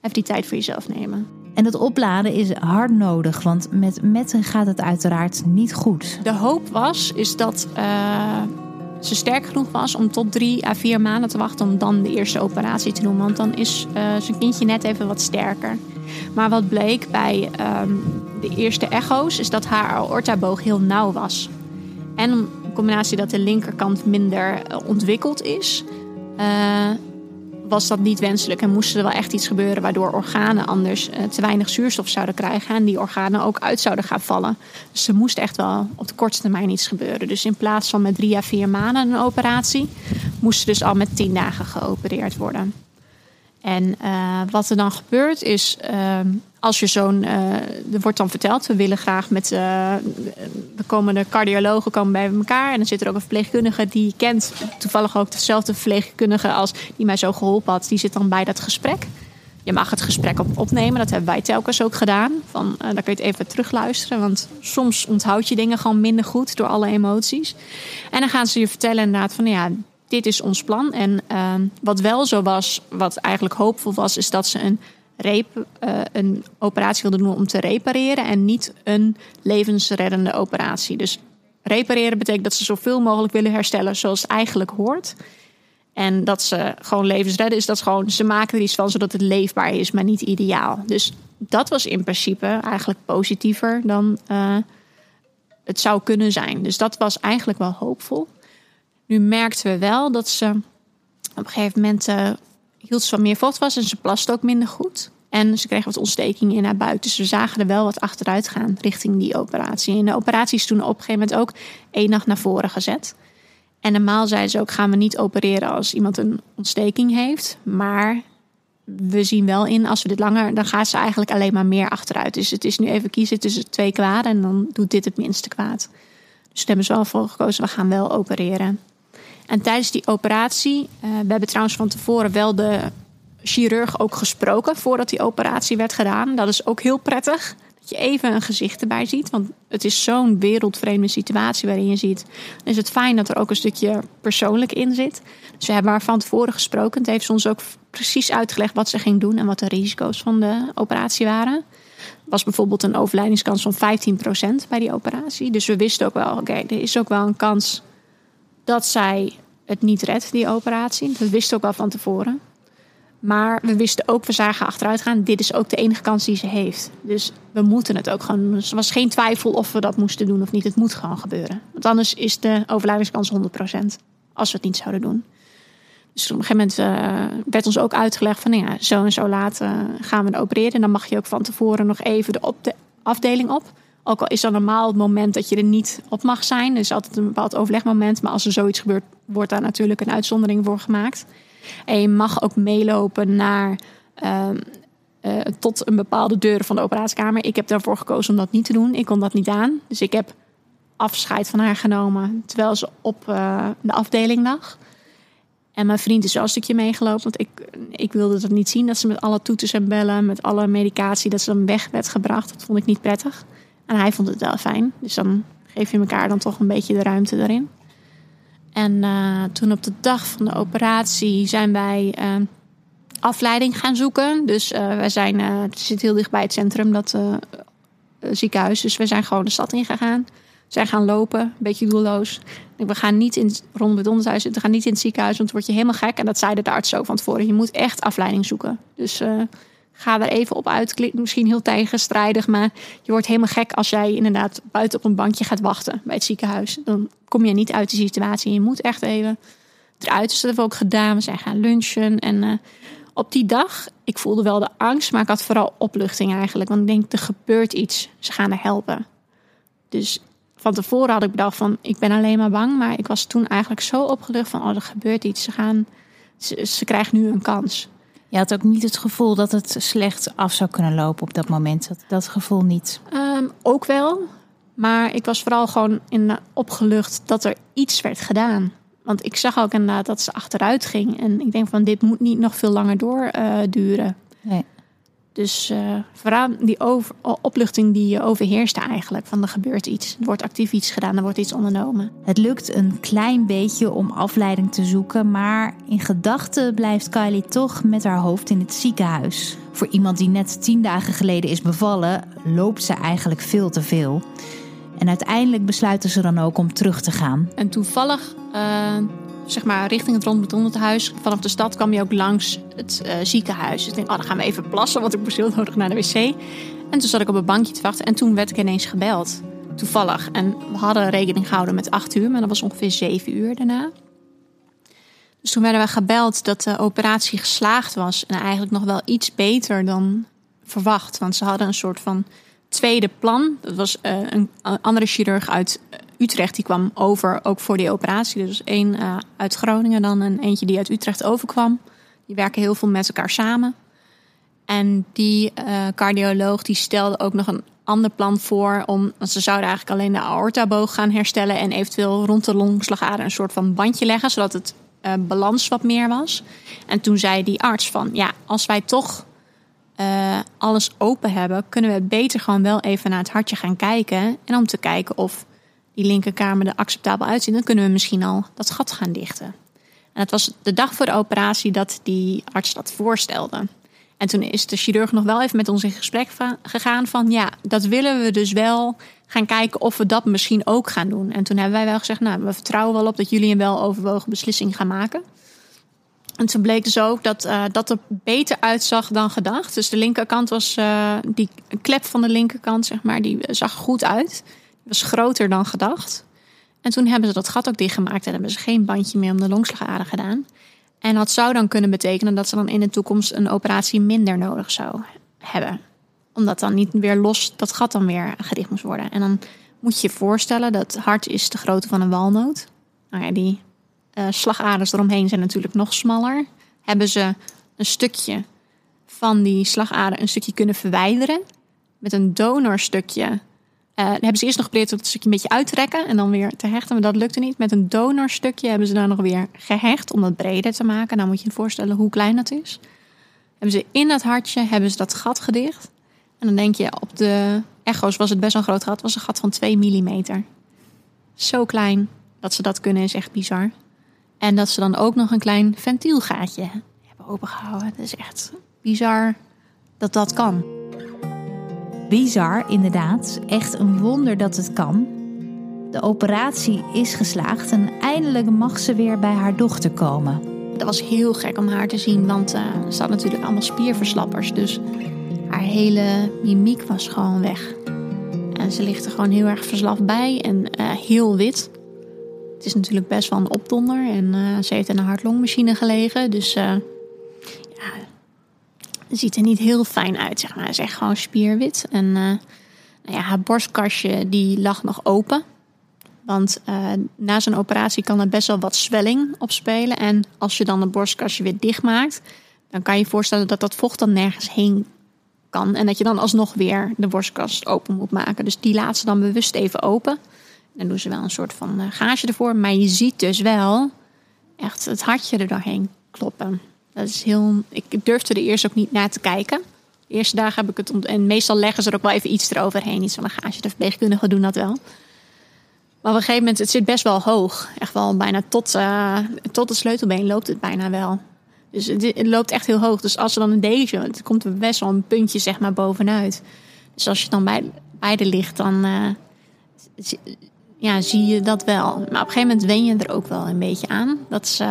even die tijd voor jezelf nemen. En dat opladen is hard nodig, want met metten gaat het uiteraard niet goed. De hoop was, is dat uh, ze sterk genoeg was om tot drie à vier maanden te wachten om dan de eerste operatie te doen. Want dan is uh, zijn kindje net even wat sterker. Maar wat bleek bij um, de eerste echo's is dat haar aortaboog heel nauw was. En in combinatie dat de linkerkant minder uh, ontwikkeld is, uh, was dat niet wenselijk. En moest er wel echt iets gebeuren waardoor organen anders uh, te weinig zuurstof zouden krijgen. En die organen ook uit zouden gaan vallen. Dus er moest echt wel op de kortste termijn iets gebeuren. Dus in plaats van met drie à vier maanden een operatie, moest ze dus al met tien dagen geopereerd worden. En uh, wat er dan gebeurt is, uh, als je zo'n, uh, er wordt dan verteld, we willen graag met, de komende cardiologen komen bij elkaar. En dan zit er ook een verpleegkundige die je kent, toevallig ook dezelfde verpleegkundige als die mij zo geholpen had, die zit dan bij dat gesprek. Je mag het gesprek op opnemen, dat hebben wij telkens ook gedaan. Van, dan kun je het even terugluisteren, want soms onthoud je dingen gewoon minder goed door alle emoties. En dan gaan ze je vertellen inderdaad van, ja, dit is ons plan. En uh, wat wel zo was, wat eigenlijk hoopvol was, is dat ze een, rep, uh, een operatie wilden doen om te repareren en niet een levensreddende operatie. Dus repareren betekent dat ze zoveel mogelijk willen herstellen zoals het eigenlijk hoort. En dat ze gewoon levens redden is dat gewoon, ze maken er iets van zodat het leefbaar is, maar niet ideaal. Dus dat was in principe eigenlijk positiever dan uh, het zou kunnen zijn. Dus dat was eigenlijk wel hoopvol. Nu merkten we wel dat ze op een gegeven moment uh, hield wat meer vocht was en ze plaste ook minder goed. En ze kreeg wat ontstekingen in haar buik. Dus we zagen er wel wat achteruit gaan richting die operatie. En de operatie is toen op een gegeven moment ook één nacht naar voren gezet. En normaal zeiden ze ook: gaan we niet opereren als iemand een ontsteking heeft. Maar we zien wel in, als we dit langer, dan gaat ze eigenlijk alleen maar meer achteruit. Dus het is nu even kiezen tussen twee kwaad en dan doet dit het minste kwaad. Dus daar hebben ze wel voor gekozen: we gaan wel opereren. En tijdens die operatie, uh, we hebben trouwens van tevoren wel de chirurg ook gesproken voordat die operatie werd gedaan. Dat is ook heel prettig. Dat je even een gezicht erbij ziet. Want het is zo'n wereldvreemde situatie waarin je ziet. Dan is het fijn dat er ook een stukje persoonlijk in zit. Dus we hebben haar van tevoren gesproken. Het heeft ze ons ook precies uitgelegd wat ze ging doen en wat de risico's van de operatie waren. was bijvoorbeeld een overlijdingskans van 15% bij die operatie. Dus we wisten ook wel, oké, er is ook wel een kans dat zij het niet redt, die operatie. Dat wisten we ook wel van tevoren. Maar we wisten ook, we zagen achteruit gaan, dit is ook de enige kans die ze heeft. Dus we moeten het ook gewoon er was geen twijfel of we dat moesten doen of niet. Het moet gewoon gebeuren. Want anders is de overlijdenskans 100% als we het niet zouden doen. Dus op een gegeven moment uh, werd ons ook uitgelegd van nou ja, zo en zo laat uh, gaan we opereren. En dan mag je ook van tevoren nog even de, op de afdeling op. Ook al is dat normaal het moment dat je er niet op mag zijn. Er is altijd een bepaald overlegmoment. Maar als er zoiets gebeurt, wordt daar natuurlijk een uitzondering voor gemaakt. En je mag ook meelopen naar. Uh, uh, tot een bepaalde deur van de operatiekamer. Ik heb daarvoor gekozen om dat niet te doen. Ik kon dat niet aan. Dus ik heb afscheid van haar genomen terwijl ze op uh, de afdeling lag. En mijn vriend is wel een stukje meegelopen. Want ik, ik wilde dat niet zien. Dat ze met alle toeters en bellen, met alle medicatie, dat ze dan weg werd gebracht. Dat vond ik niet prettig. En hij vond het wel fijn. Dus dan geef je elkaar dan toch een beetje de ruimte erin. En uh, toen op de dag van de operatie zijn wij uh, afleiding gaan zoeken. Dus uh, wij zijn, het zit heel dicht bij het centrum, dat ziekenhuis. Dus we zijn gewoon de stad ingegaan. Zijn gaan lopen, een beetje doelloos. We gaan niet in, rond het onderhuis, we gaan niet in het ziekenhuis, want dan word je helemaal gek. En dat zeiden de arts ook van tevoren. Je moet echt afleiding zoeken. Dus ga er even op uit. Klinkt misschien heel tegenstrijdig, maar je wordt helemaal gek als jij inderdaad buiten op een bankje gaat wachten bij het ziekenhuis. Dan kom je niet uit die situatie. Je moet echt even eruit. Dus dat ook gedaan. We zijn gaan lunchen. En uh, op die dag, ik voelde wel de angst, maar ik had vooral opluchting eigenlijk. Want ik denk, er gebeurt iets. Ze gaan er helpen. Dus van tevoren had ik bedacht van, ik ben alleen maar bang. Maar ik was toen eigenlijk zo opgelucht van, oh, er gebeurt iets. Ze gaan, ze, ze krijgen nu een kans. Je had ook niet het gevoel dat het slecht af zou kunnen lopen op dat moment. Dat, dat gevoel niet. Um, ook wel. Maar ik was vooral gewoon in, opgelucht dat er iets werd gedaan. Want ik zag ook inderdaad dat ze achteruit ging. En ik denk van dit moet niet nog veel langer doorduren. Uh, nee. Dus uh, vooral die over, opluchting die je overheerste eigenlijk. Van er gebeurt iets. Er wordt actief iets gedaan. Er wordt iets ondernomen. Het lukt een klein beetje om afleiding te zoeken. Maar in gedachten blijft Kylie toch met haar hoofd in het ziekenhuis. Voor iemand die net tien dagen geleden is bevallen, loopt ze eigenlijk veel te veel. En uiteindelijk besluiten ze dan ook om terug te gaan. En toevallig uh, zeg maar, richting het rondbetonderd huis. Vanaf de stad kwam je ook langs het uh, ziekenhuis. Dus ik denk, oh, dan gaan we even plassen, want ik moest heel nodig naar de wc. En toen zat ik op een bankje te wachten en toen werd ik ineens gebeld. Toevallig. En we hadden rekening gehouden met acht uur, maar dat was ongeveer zeven uur daarna. Dus toen werden we gebeld dat de operatie geslaagd was. En eigenlijk nog wel iets beter dan verwacht. Want ze hadden een soort van tweede plan. Dat was uh, een andere chirurg uit Utrecht die kwam over ook voor die operatie. Dus één uh, uit Groningen dan en eentje die uit Utrecht overkwam. Die werken heel veel met elkaar samen. En die uh, cardioloog die stelde ook nog een ander plan voor. Om, want ze zouden eigenlijk alleen de aortaboog gaan herstellen. En eventueel rond de longslagader een soort van bandje leggen. Zodat het uh, balans wat meer was. En toen zei die arts van ja, als wij toch alles open hebben, kunnen we beter gewoon wel even naar het hartje gaan kijken. En om te kijken of die linkerkamer er acceptabel uitziet, dan kunnen we misschien al dat gat gaan dichten. En het was de dag voor de operatie dat die arts dat voorstelde. En toen is de chirurg nog wel even met ons in gesprek gegaan van ja, dat willen we dus wel gaan kijken of we dat misschien ook gaan doen. En toen hebben wij wel gezegd, nou, we vertrouwen wel op dat jullie een wel overwogen beslissing gaan maken. En toen bleek dus ook dat uh, dat er beter uitzag dan gedacht. Dus de linkerkant was, uh, die klep van de linkerkant, zeg maar, die zag goed uit was groter dan gedacht. En toen hebben ze dat gat ook dichtgemaakt en hebben ze geen bandje meer om de longslagader gedaan. En dat zou dan kunnen betekenen dat ze dan in de toekomst een operatie minder nodig zou hebben. Omdat dan niet weer los dat gat dan weer gedicht moest worden. En dan moet je je voorstellen dat hart is de grootte van een walnoot. Nou ja, die uh, slagaders eromheen zijn natuurlijk nog smaller. Hebben ze een stukje van die slagader een stukje kunnen verwijderen. Met een donorstukje uh, hebben ze eerst nog geprobeerd het stukje een beetje uit te en dan weer te hechten, maar dat lukte niet. Met een donorstukje hebben ze dan nog weer gehecht om het breder te maken. Nou moet je je voorstellen hoe klein dat is. Hebben ze in dat hartje hebben ze dat gat gedicht. En dan denk je, op de echo's was het best wel een groot gat. Was een gat van 2 mm. Zo klein dat ze dat kunnen is echt bizar. En dat ze dan ook nog een klein ventielgaatje hebben opengehouden. Dat is echt bizar dat dat kan. Bizar, inderdaad. Echt een wonder dat het kan. De operatie is geslaagd en eindelijk mag ze weer bij haar dochter komen. Dat was heel gek om haar te zien, want uh, er staat natuurlijk allemaal spierverslappers. Dus haar hele mimiek was gewoon weg. En ze ligt er gewoon heel erg verslaafd bij en uh, heel wit. Het is natuurlijk best wel een opdonder en uh, ze heeft in een hartlongmachine gelegen. Dus ziet er niet heel fijn uit, zeg maar. Hij is echt gewoon spierwit. En uh, nou ja, haar borstkastje die lag nog open. Want uh, na zijn operatie kan er best wel wat zwelling opspelen. En als je dan het borstkastje weer dicht maakt, dan kan je je voorstellen dat dat vocht dan nergens heen kan. En dat je dan alsnog weer de borstkast open moet maken. Dus die laat ze dan bewust even open. Dan doen ze wel een soort van uh, gage ervoor. Maar je ziet dus wel echt het hartje er doorheen kloppen. Dat is heel. Ik durfde er eerst ook niet naar te kijken. De eerste dagen heb ik het. ont- En meestal leggen ze er ook wel even iets eroverheen. Iets van een gaasje. De verpleegkundigen doen dat wel. Maar op een gegeven moment, het zit best wel hoog. Echt wel bijna tot, eh, tot het sleutelbeen loopt het bijna wel. Dus het, loopt echt heel hoog. Dus als er dan een deze, het komt er best wel een puntje zeg maar bovenuit. Dus als je dan bij, beide ligt, dan eh, ja, zie je dat wel. Maar op een gegeven moment wen je er ook wel een beetje aan. Dat ze,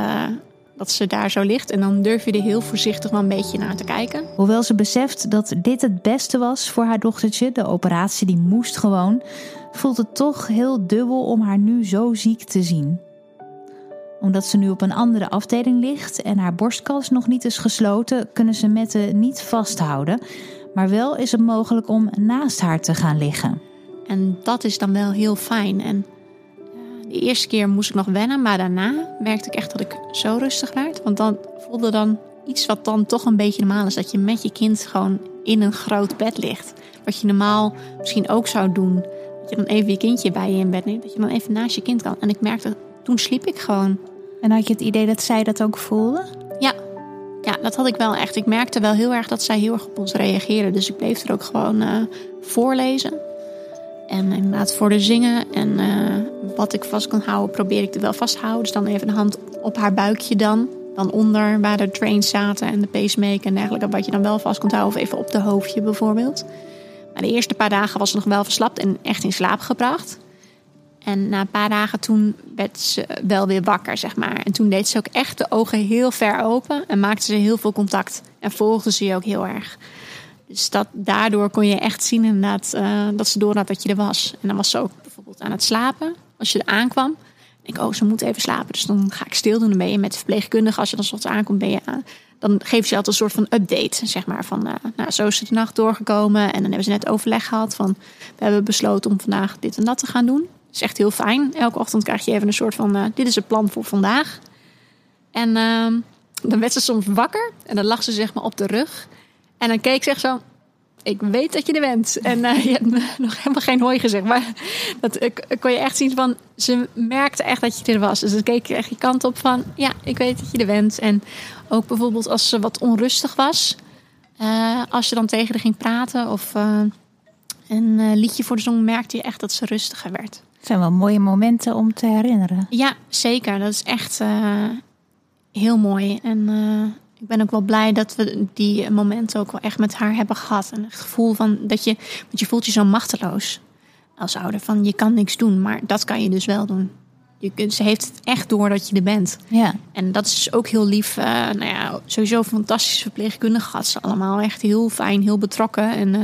dat ze daar zo ligt. En dan durf je er heel voorzichtig wel een beetje naar te kijken. Hoewel ze beseft dat dit het beste was voor haar dochtertje, de operatie die moest gewoon, voelt het toch heel dubbel om haar nu zo ziek te zien. Omdat ze nu op een andere afdeling ligt en haar borstkas nog niet is gesloten, kunnen ze Mette niet vasthouden. Maar wel is het mogelijk om naast haar te gaan liggen. En dat is dan wel heel fijn. En de eerste keer moest ik nog wennen, maar daarna merkte ik echt dat ik zo rustig werd. Want dan voelde dan iets wat dan toch een beetje normaal is. Dat je met je kind gewoon in een groot bed ligt. Wat je normaal misschien ook zou doen. Dat je dan even je kindje bij je in bed neemt. Dat je dan even naast je kind kan. En ik merkte, toen sliep ik gewoon. En had je het idee dat zij dat ook voelde? Ja, ja, dat had ik wel echt. Ik merkte wel heel erg dat zij heel erg op ons reageerde. Dus ik bleef er ook gewoon eh, voorlezen. En inderdaad voor de zingen. En eh, wat ik vast kan houden, probeer ik er wel vast te houden. Dus dan even de hand op haar buikje dan. Dan onder waar de trains zaten en de pacemaker en dergelijke. Wat je dan wel vast kunt houden. Of even op de hoofdje bijvoorbeeld. Maar de eerste paar dagen was ze nog wel verslapt en echt in slaap gebracht. En na een paar dagen toen werd ze wel weer wakker, zeg maar. En toen deed ze ook echt de ogen heel ver open en maakte ze heel veel contact. En volgde ze je ook heel erg. Dus dat, daardoor kon je echt zien inderdaad eh, dat ze door had dat je er was. En dan was ze ook bijvoorbeeld aan het slapen. Als je er aankwam, ik, oh, ze moet even slapen. Dus dan ga ik stil doen. Dan ben je met de verpleegkundige. Als je dan soms aankomt, ben je aan. Dan geven ze altijd een soort van update. Zeg maar van, eh, nou, zo is de nacht doorgekomen. En dan hebben ze net overleg gehad van, we hebben besloten om vandaag dit en dat te gaan doen. Dat is echt heel fijn. Elke ochtend krijg je even een soort van, eh, dit is het plan voor vandaag. En ehm, dan werd ze soms wakker. En dan lag ze zeg maar op de rug. En dan keek ze echt zo, ik weet dat je er bent. En eh, je hebt me nog helemaal geen hooi gezegd. Maar dat ik, kon je echt zien van, ze merkte echt dat je er was. Dus dan keek je echt je kant op van, ja, ik weet dat je er bent. En ook bijvoorbeeld als ze wat onrustig was. eh, als je dan tegen haar ging praten of eh, een liedje voor de zong, merkte je echt dat ze rustiger werd. Het zijn wel mooie momenten om te herinneren. Ja, zeker. Dat is echt heel mooi. En ik ben ook wel blij dat we die momenten ook wel echt met haar hebben gehad. En het gevoel van dat je, want je voelt je zo machteloos als ouder. Van je kan niks doen, maar dat kan je dus wel doen. Je kunt, ze heeft het echt door dat je er bent. Ja. En dat is ook heel lief. eh, nou ja, sowieso fantastische verpleegkundigen gehad ze allemaal. Echt heel fijn, heel betrokken. En eh,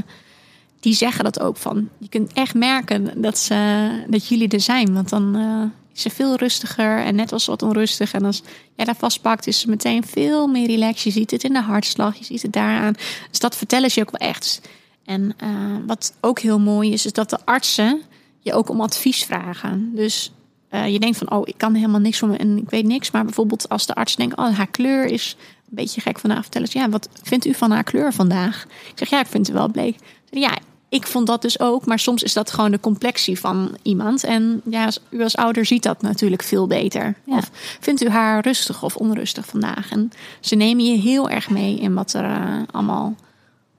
die zeggen dat ook van. Je kunt echt merken dat, ze, dat jullie er zijn. Want dan eh, is ze veel rustiger en net als wat onrustig. En als jij daar vastpakt, is ze meteen veel meer relaxed. Je ziet het in de hartslag, je ziet het daaraan. Dus dat vertellen ze je ook wel echt. En eh, wat ook heel mooi is, is dat de artsen je ook om advies vragen. Dus eh, je denkt van, oh, ik kan helemaal niks me en ik weet niks. Maar bijvoorbeeld als de arts denkt, oh, haar kleur is een beetje gek vandaag. Vertellen ze, ja, wat vindt u van haar kleur vandaag? Ik zeg, ja, ik vind het wel bleek. Ja, ik vond dat dus ook, maar soms is dat gewoon de complexie van iemand. En ja, als, u als ouder ziet dat natuurlijk veel beter. Ja. Of vindt u haar rustig of onrustig vandaag? En ze nemen je heel erg mee in wat er eh, allemaal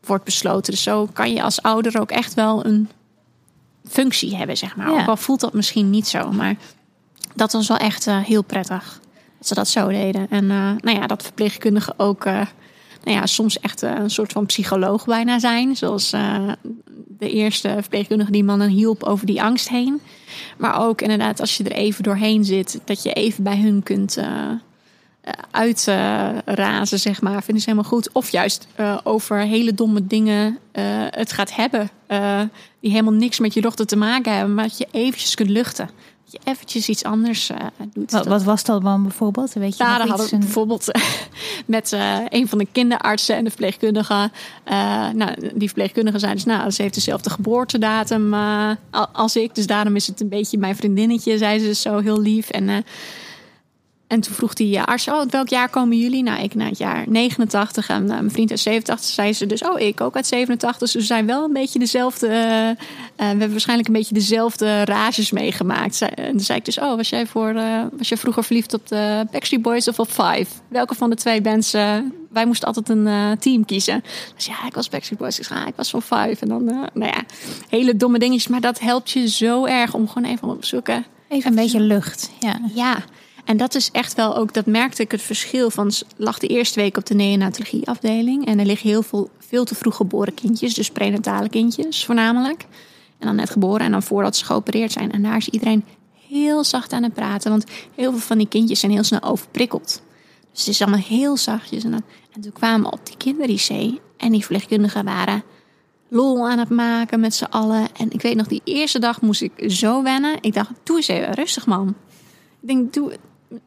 wordt besloten. Dus zo kan je als ouder ook echt wel een functie hebben, zeg maar. Ja. Ook al voelt dat misschien niet zo, maar dat was wel echt eh, heel prettig dat ze dat zo deden. En eh, nou ja, dat verpleegkundigen ook nou ja, soms echt eh, een soort van psycholoog bijna zijn. Zoals eh, de eerste verpleegkundige die mannen hielp over die angst heen. Maar ook inderdaad, als je er even doorheen zit, dat je even bij hun kunt eh uitrazen, zeg maar. Vinden ze helemaal goed. Of juist over hele domme dingen het gaat hebben. die helemaal niks met je dochter te maken hebben. Maar dat je eventjes kunt luchten. Je eventjes iets anders eh, doet. Wat, wat was dat dan bijvoorbeeld? Weet je Daar nog hadden Een- bijvoorbeeld eh, met eh, een van de kinderartsen en de verpleegkundige. eh, nou, die verpleegkundige zei dus, nou, ze heeft dezelfde geboortedatum eh, al- als ik. Dus daarom is het een beetje mijn vriendinnetje, zei ze zo heel lief. En eh, en toen vroeg die arts, oh, welk jaar komen jullie? Nou, ik naar het jaar 89 en uh, mijn vriend uit 87. Zei ze dus, oh, ik ook uit 87. Dus we zijn wel een beetje dezelfde, uh, uh, we hebben waarschijnlijk een beetje dezelfde rages meegemaakt. En toen zei ik dus, oh, was jij, voor, was jij vroeger verliefd op de Backstreet Boys of op Five? Welke van de twee bands? wij moesten altijd een team kiezen. Dus ja, ik was Backstreet Boys. Ik, zei, ah, ik was van Five. En dan, nou ja, hele domme dingetjes. Maar dat helpt je zo erg om gewoon even op zoeken. Even een beetje lucht, ja. Ja, en dat is echt wel ook, dat merkte ik het verschil van, lag de eerste week op de neonatologieafdeling. En er liggen heel veel, veel te vroeg geboren kindjes, dus prenatale kindjes voornamelijk. En dan net geboren en dan voordat ze geopereerd zijn. En daar is iedereen heel zacht aan het praten, want heel veel van die kindjes zijn heel snel overprikkeld. Dus het is allemaal heel zachtjes. En, en toen kwamen we op die kinder en die verpleegkundigen waren lol aan het maken met z'n allen. En ik weet nog, die eerste dag moest ik zo wennen. Ik dacht, doe eens even rustig man. Ik denk, doe,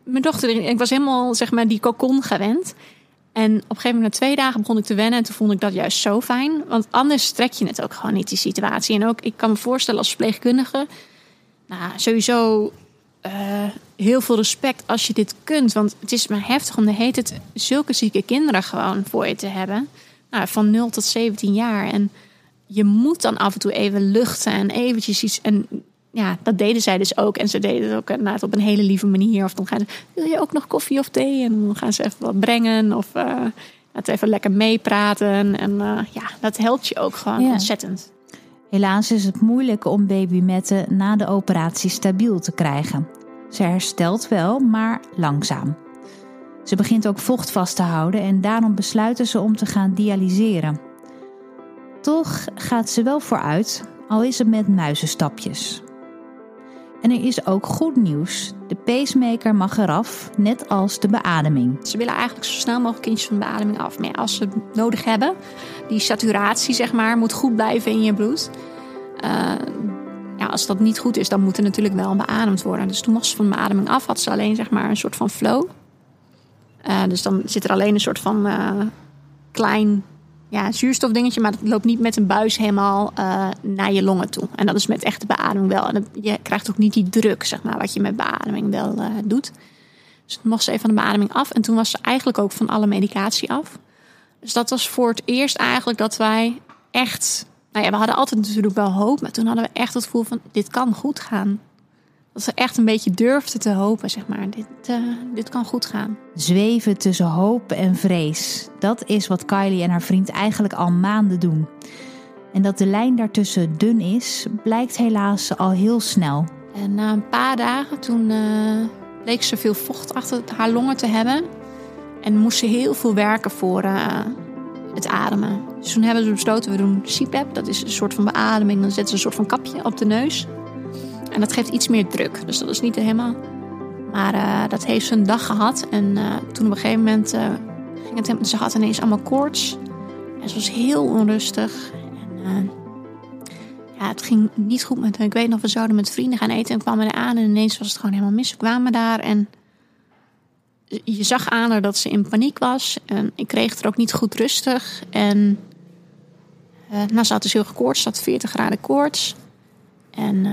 mijn dochter, ik was helemaal zeg maar die cocon gewend. En op een gegeven moment, na twee dagen, begon ik te wennen. En toen vond ik dat juist zo fijn. Want anders trek je het ook gewoon niet, die situatie. En ook, ik kan me voorstellen als verpleegkundige. Nou, sowieso uh, heel veel respect als je dit kunt. Want het is maar heftig om de heet het zulke zieke kinderen gewoon voor je te hebben. Nou, van 0 tot 17 jaar. En je moet dan af en toe even luchten en eventjes iets. En ja, dat deden zij dus ook. En ze deden het ook inderdaad op een hele lieve manier. Of dan gaan ze, wil je ook nog koffie of thee? En dan gaan ze even wat brengen. Of uh, het even lekker meepraten. En uh, ja, dat helpt je ook gewoon ontzettend. Helaas is het moeilijk om baby Mette na de operatie stabiel te krijgen. Ze herstelt wel, maar langzaam. Ze begint ook vocht vast te houden en daarom besluiten ze om te gaan dialyseren. Toch gaat ze wel vooruit, al is het met muizenstapjes. En er is ook goed nieuws. De pacemaker mag eraf, net als de beademing. Ze willen eigenlijk zo snel mogelijk kindjes van de beademing af. Maar als ze het nodig hebben, die saturatie zeg maar, moet goed blijven in je bloed. Uh, ja, als dat niet goed is, dan moet er natuurlijk wel beademd worden. Dus toen mocht ze van de beademing af, had ze alleen zeg maar, een soort van flow. Uh, dus dan zit er alleen een soort van uh, klein ja, zuurstofdingetje, maar het loopt niet met een buis helemaal uh, naar je longen toe. En dat is met echte beademing wel. En je krijgt ook niet die druk, zeg maar, wat je met beademing wel uh, doet. Dus toen mocht ze even van de beademing af. En toen was ze eigenlijk ook van alle medicatie af. Dus dat was voor het eerst eigenlijk dat wij echt... Nou ja, we hadden altijd natuurlijk wel hoop. Maar toen hadden we echt het gevoel van, dit kan goed gaan. Dat ze echt een beetje durfden te hopen, zeg maar. Dit, uh, dit kan goed gaan. Zweven tussen hoop en vrees. Dat is wat Kylie en haar vriend eigenlijk al maanden doen. En dat de lijn daartussen dun is, blijkt helaas al heel snel. En na een paar dagen, toen uh, bleek ze veel vocht achter haar longen te hebben. En moest ze heel veel werken voor uh, het ademen. Dus toen hebben ze besloten, we doen CPAP. Dat is een soort van beademing. Dan zetten ze een soort van kapje op de neus. En dat geeft iets meer druk. Dus dat is niet helemaal. Maar uh, dat heeft een dag gehad. En uh, toen op een gegeven moment uh, ging het Ze had ineens allemaal koorts. En ze was heel onrustig. En ja, het ging niet goed met haar. Ik weet nog, we zouden met vrienden gaan eten. En kwamen er aan. En ineens was het gewoon helemaal mis. We kwamen daar en je zag aan haar dat ze in paniek was. En ik kreeg er ook niet goed rustig. En nou, ze had dus heel gekoorts. Ze had 40 graden koorts. En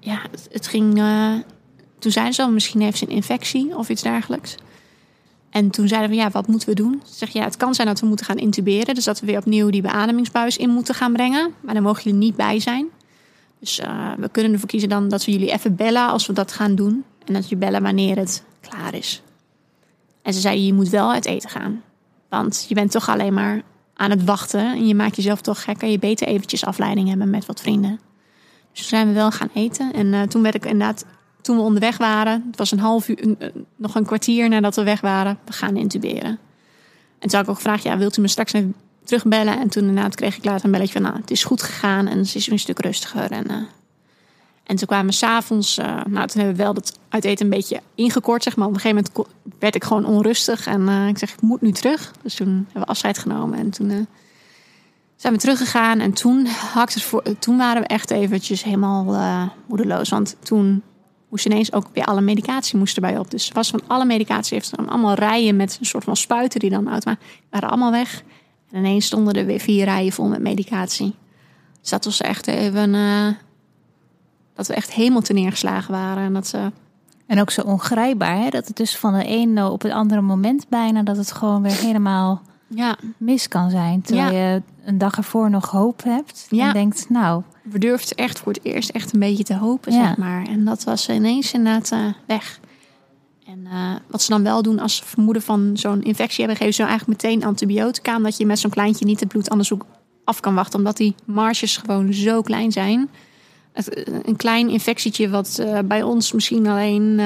ja, het, ging. Uh, toen zeiden ze al, misschien heeft ze een infectie of iets dergelijks. En toen zeiden we, ja, wat moeten we doen? Ze zeg ja, het kan zijn dat we moeten gaan intuberen. Dus dat we weer opnieuw die beademingsbuis in moeten gaan brengen. Maar dan mogen jullie niet bij zijn. Dus uh, we kunnen ervoor kiezen dan dat we jullie even bellen als we dat gaan doen. En dat je bellen wanneer het klaar is. En ze zeiden, je moet wel uit eten gaan. Want je bent toch alleen maar aan het wachten. En je maakt jezelf toch gek. En je beter eventjes afleiding hebben met wat vrienden. Dus zijn we wel gaan eten. En uh, toen werd ik inderdaad, toen we onderweg waren, het was een half uur, nog een kwartier nadat we weg waren, we gaan intuberen. En toen had ik ook gevraagd, ja, wilt u me straks even terugbellen? En toen inderdaad kreeg ik later een belletje van, nou, het is goed gegaan en ze is een stuk rustiger. En, uh, en toen kwamen we s'avonds, uh, nou, toen hebben we wel dat uit eten een beetje ingekort, zeg maar. Op een gegeven moment werd ik gewoon onrustig en ik zeg, ik moet nu terug. Dus toen hebben we afscheid genomen en toen zijn we teruggegaan en toen, hakte voor, toen waren we echt eventjes helemaal uh, moedeloos. Want toen moest ineens ook weer alle medicatie moest erbij op. Dus was van alle medicatie heeft dan allemaal rijen met een soort van spuiten die dan uit waren. waren allemaal weg. En ineens stonden er weer vier rijen vol met medicatie. Dus dat was echt even... Uh, dat we echt helemaal te neergeslagen waren. En dat ze En ook zo ongrijpbaar, dat het dus van de ene op het andere moment bijna... dat het gewoon weer helemaal Ja, mis kan zijn. Terwijl je een dag ervoor nog hoop hebt. Ja. En denkt, nou, we durfden echt voor het eerst echt een beetje te hopen, zeg maar. En dat was ineens inderdaad eh, weg. En eh, wat ze dan wel doen als ze vermoeden van zo'n infectie hebben, geven ze eigenlijk meteen antibiotica. Omdat je met zo'n kleintje niet het bloedonderzoek af kan wachten. Omdat die marges gewoon zo klein zijn. Het, een klein infectietje wat eh, bij ons misschien alleen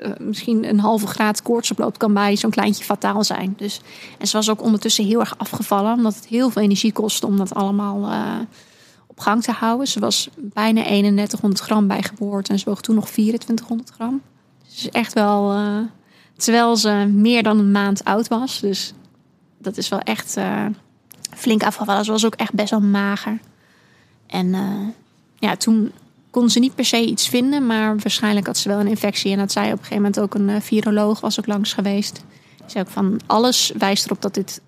eh, misschien een halve graad koorts oploopt, kan bij zo'n kleintje fataal zijn. Dus, en ze was ook ondertussen heel erg afgevallen, omdat het heel veel energie kostte om dat allemaal eh, op gang te houden. Ze was bijna 3100 gram bij geboorte en ze woog toen nog 2400 gram. Dus echt wel, eh, terwijl ze meer dan een maand oud was. Dus dat is wel echt flink afgevallen. Ze was ook echt best wel mager. En ja, toen kon ze niet per se iets vinden, maar waarschijnlijk had ze wel een infectie. En dat zei op een gegeven moment ook een eh, viroloog, was ook langs geweest. Die zei ook van alles wijst erop dat dit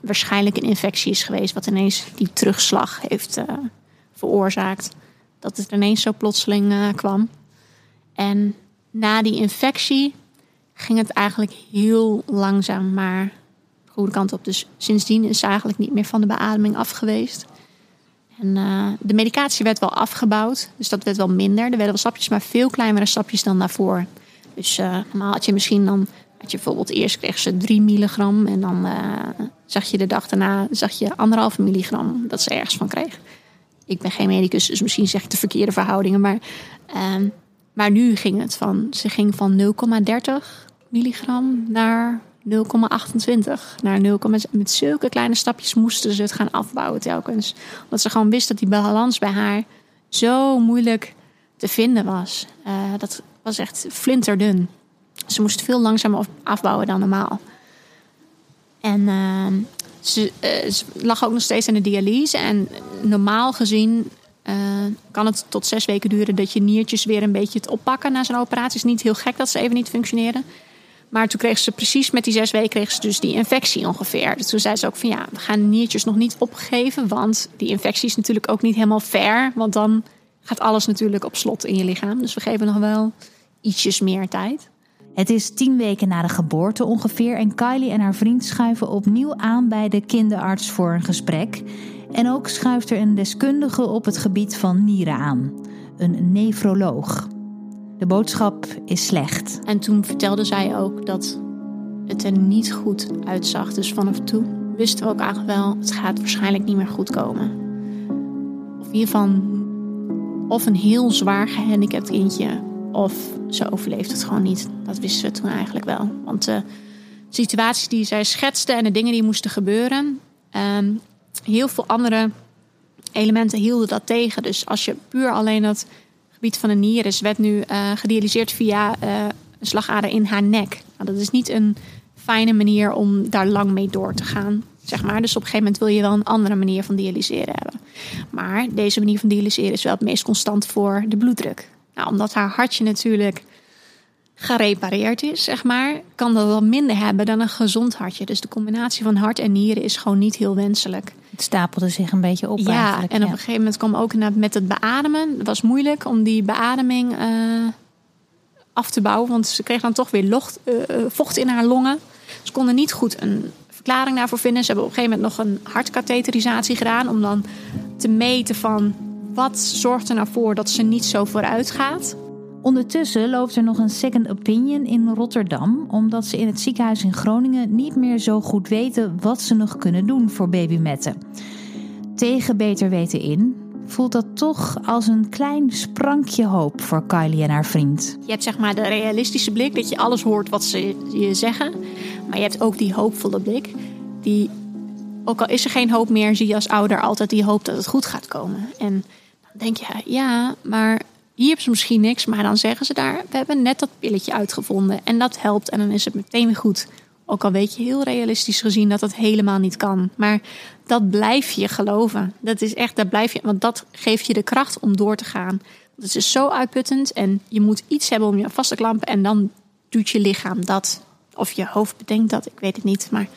waarschijnlijk een infectie is geweest, wat ineens die terugslag heeft eh, veroorzaakt. Dat het ineens zo plotseling eh, kwam. En na die infectie ging het eigenlijk heel langzaam, maar de goede kant op. Dus sindsdien is ze eigenlijk niet meer van de beademing af geweest. En eh, de medicatie werd wel afgebouwd, dus dat werd wel minder. Er werden wel stapjes, maar veel kleinere stapjes dan daarvoor. Dus eh, normaal had je misschien dan, had je bijvoorbeeld eerst kreeg ze 3 milligram en dan eh, zag je de dag daarna zag je anderhalve milligram dat ze ergens van kreeg. Ik ben geen medicus, dus misschien zeg ik de verkeerde verhoudingen, maar, ehm, maar nu ging het van, ze ging van 0,30 milligram naar 0,28 naar 0, met zulke kleine stapjes moesten ze het gaan afbouwen telkens. Omdat ze gewoon wist dat die balans bij haar zo moeilijk te vinden was. Eh, dat was echt flinterdun. Ze moest veel langzamer af- afbouwen dan normaal. En ehm, ze, eh, ze lag ook nog steeds in de dialyse. En normaal gezien eh, kan het tot zes weken duren dat je niertjes weer een beetje het oppakken na zo'n operatie. Het is niet heel gek dat ze even niet functioneren. Maar toen kreeg ze precies met die zes weken kreeg ze dus die infectie ongeveer. Dus toen zei ze ook van ja, we gaan de niertjes nog niet opgeven. Want die infectie is natuurlijk ook niet helemaal fair. Want dan gaat alles natuurlijk op slot in je lichaam. Dus we geven nog wel ietsjes meer tijd. Het is tien weken na de geboorte ongeveer en Kylie en haar vriend schuiven opnieuw aan bij de kinderarts voor een gesprek. En ook schuift er een deskundige op het gebied van nieren aan, een nefroloog. De boodschap is slecht. En toen vertelde zij ook dat het er niet goed uitzag. Dus vanaf toen wisten we ook eigenlijk wel, het gaat waarschijnlijk niet meer goed komen. Of geval, of een heel zwaar gehandicapt kindje, of ze overleeft het gewoon niet. Dat wisten we toen eigenlijk wel. Want de situaties die zij schetste en de dingen die moesten gebeuren, ehm, heel veel andere elementen hielden dat tegen. Dus als je puur alleen dat gebied van de nier is, werd nu eh gedialyseerd via eh, een slagader in haar nek. Nou, dat is niet een fijne manier om daar lang mee door te gaan. Zeg maar. Dus op een gegeven moment wil je wel een andere manier van dialyseren hebben. Maar deze manier van dialyseren is wel het meest constant voor de bloeddruk. Nou, omdat haar hartje natuurlijk gerepareerd is, zeg maar, kan dat wel minder hebben dan een gezond hartje. Dus de combinatie van hart en nieren is gewoon niet heel wenselijk. Het stapelde zich een beetje op Ja, en op een gegeven moment kwam ook met het beademen. Het was moeilijk om die beademing eh, af te bouwen, want ze kreeg dan toch weer locht, eh, eh, vocht in haar longen. Ze konden niet goed een verklaring daarvoor vinden. Ze hebben op een gegeven moment nog een hartkatheterisatie gedaan om dan te meten van wat zorgt er nou voor dat ze niet zo vooruit gaat. Ondertussen loopt er nog een second opinion in Rotterdam, omdat ze in het ziekenhuis in Groningen niet meer zo goed weten wat ze nog kunnen doen voor babymetten. Tegen beter weten in voelt dat toch als een klein sprankje hoop voor Kylie en haar vriend. Je hebt zeg maar de realistische blik, dat je alles hoort wat ze je zeggen. Maar je hebt ook die hoopvolle blik, die, ook al is er geen hoop meer, zie je als ouder altijd die hoop dat het goed gaat komen. En dan denk je, ja, maar hier ze misschien niks, maar dan zeggen ze daar, we hebben net dat pilletje uitgevonden en dat helpt en dan is het meteen goed. Ook al weet je heel realistisch gezien dat het helemaal niet kan. Maar dat blijf je geloven. Dat is echt, dat blijf je, want dat geeft je de kracht om door te gaan. Het is zo uitputtend en je moet iets hebben om je vast te klampen en dan doet je lichaam dat. Of je hoofd bedenkt dat, ik weet het niet. Maar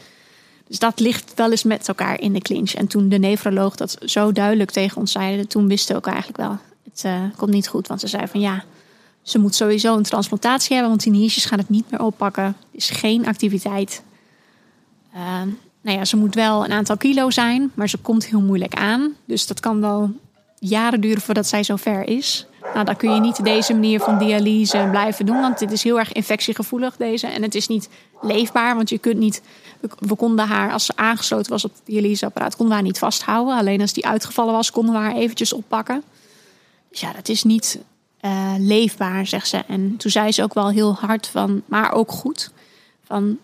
dus dat ligt wel eens met elkaar in de clinch. En toen de nefroloog dat zo duidelijk tegen ons zei, toen wisten we ook eigenlijk wel, het eh, komt niet goed. Want ze zei van ja, Ze moet sowieso een transplantatie hebben, want die niertjes gaan het niet meer oppakken. Is geen activiteit. Uh, nou ja, ze moet wel een aantal kilo zijn, maar ze komt heel moeilijk aan. Dus dat kan wel jaren duren voordat zij zover is. Nou, dan kun je niet deze manier van dialyse blijven doen, want dit is heel erg infectiegevoelig, deze. En het is niet leefbaar, want je kunt niet. We konden haar, als ze aangesloten was op het dialyseapparaat, konden we haar niet vasthouden. Alleen als die uitgevallen was, konden we haar eventjes oppakken. Dus ja, dat is niet uh, leefbaar, zegt ze. En toen zei ze ook wel heel hard van, maar ook goed. Van,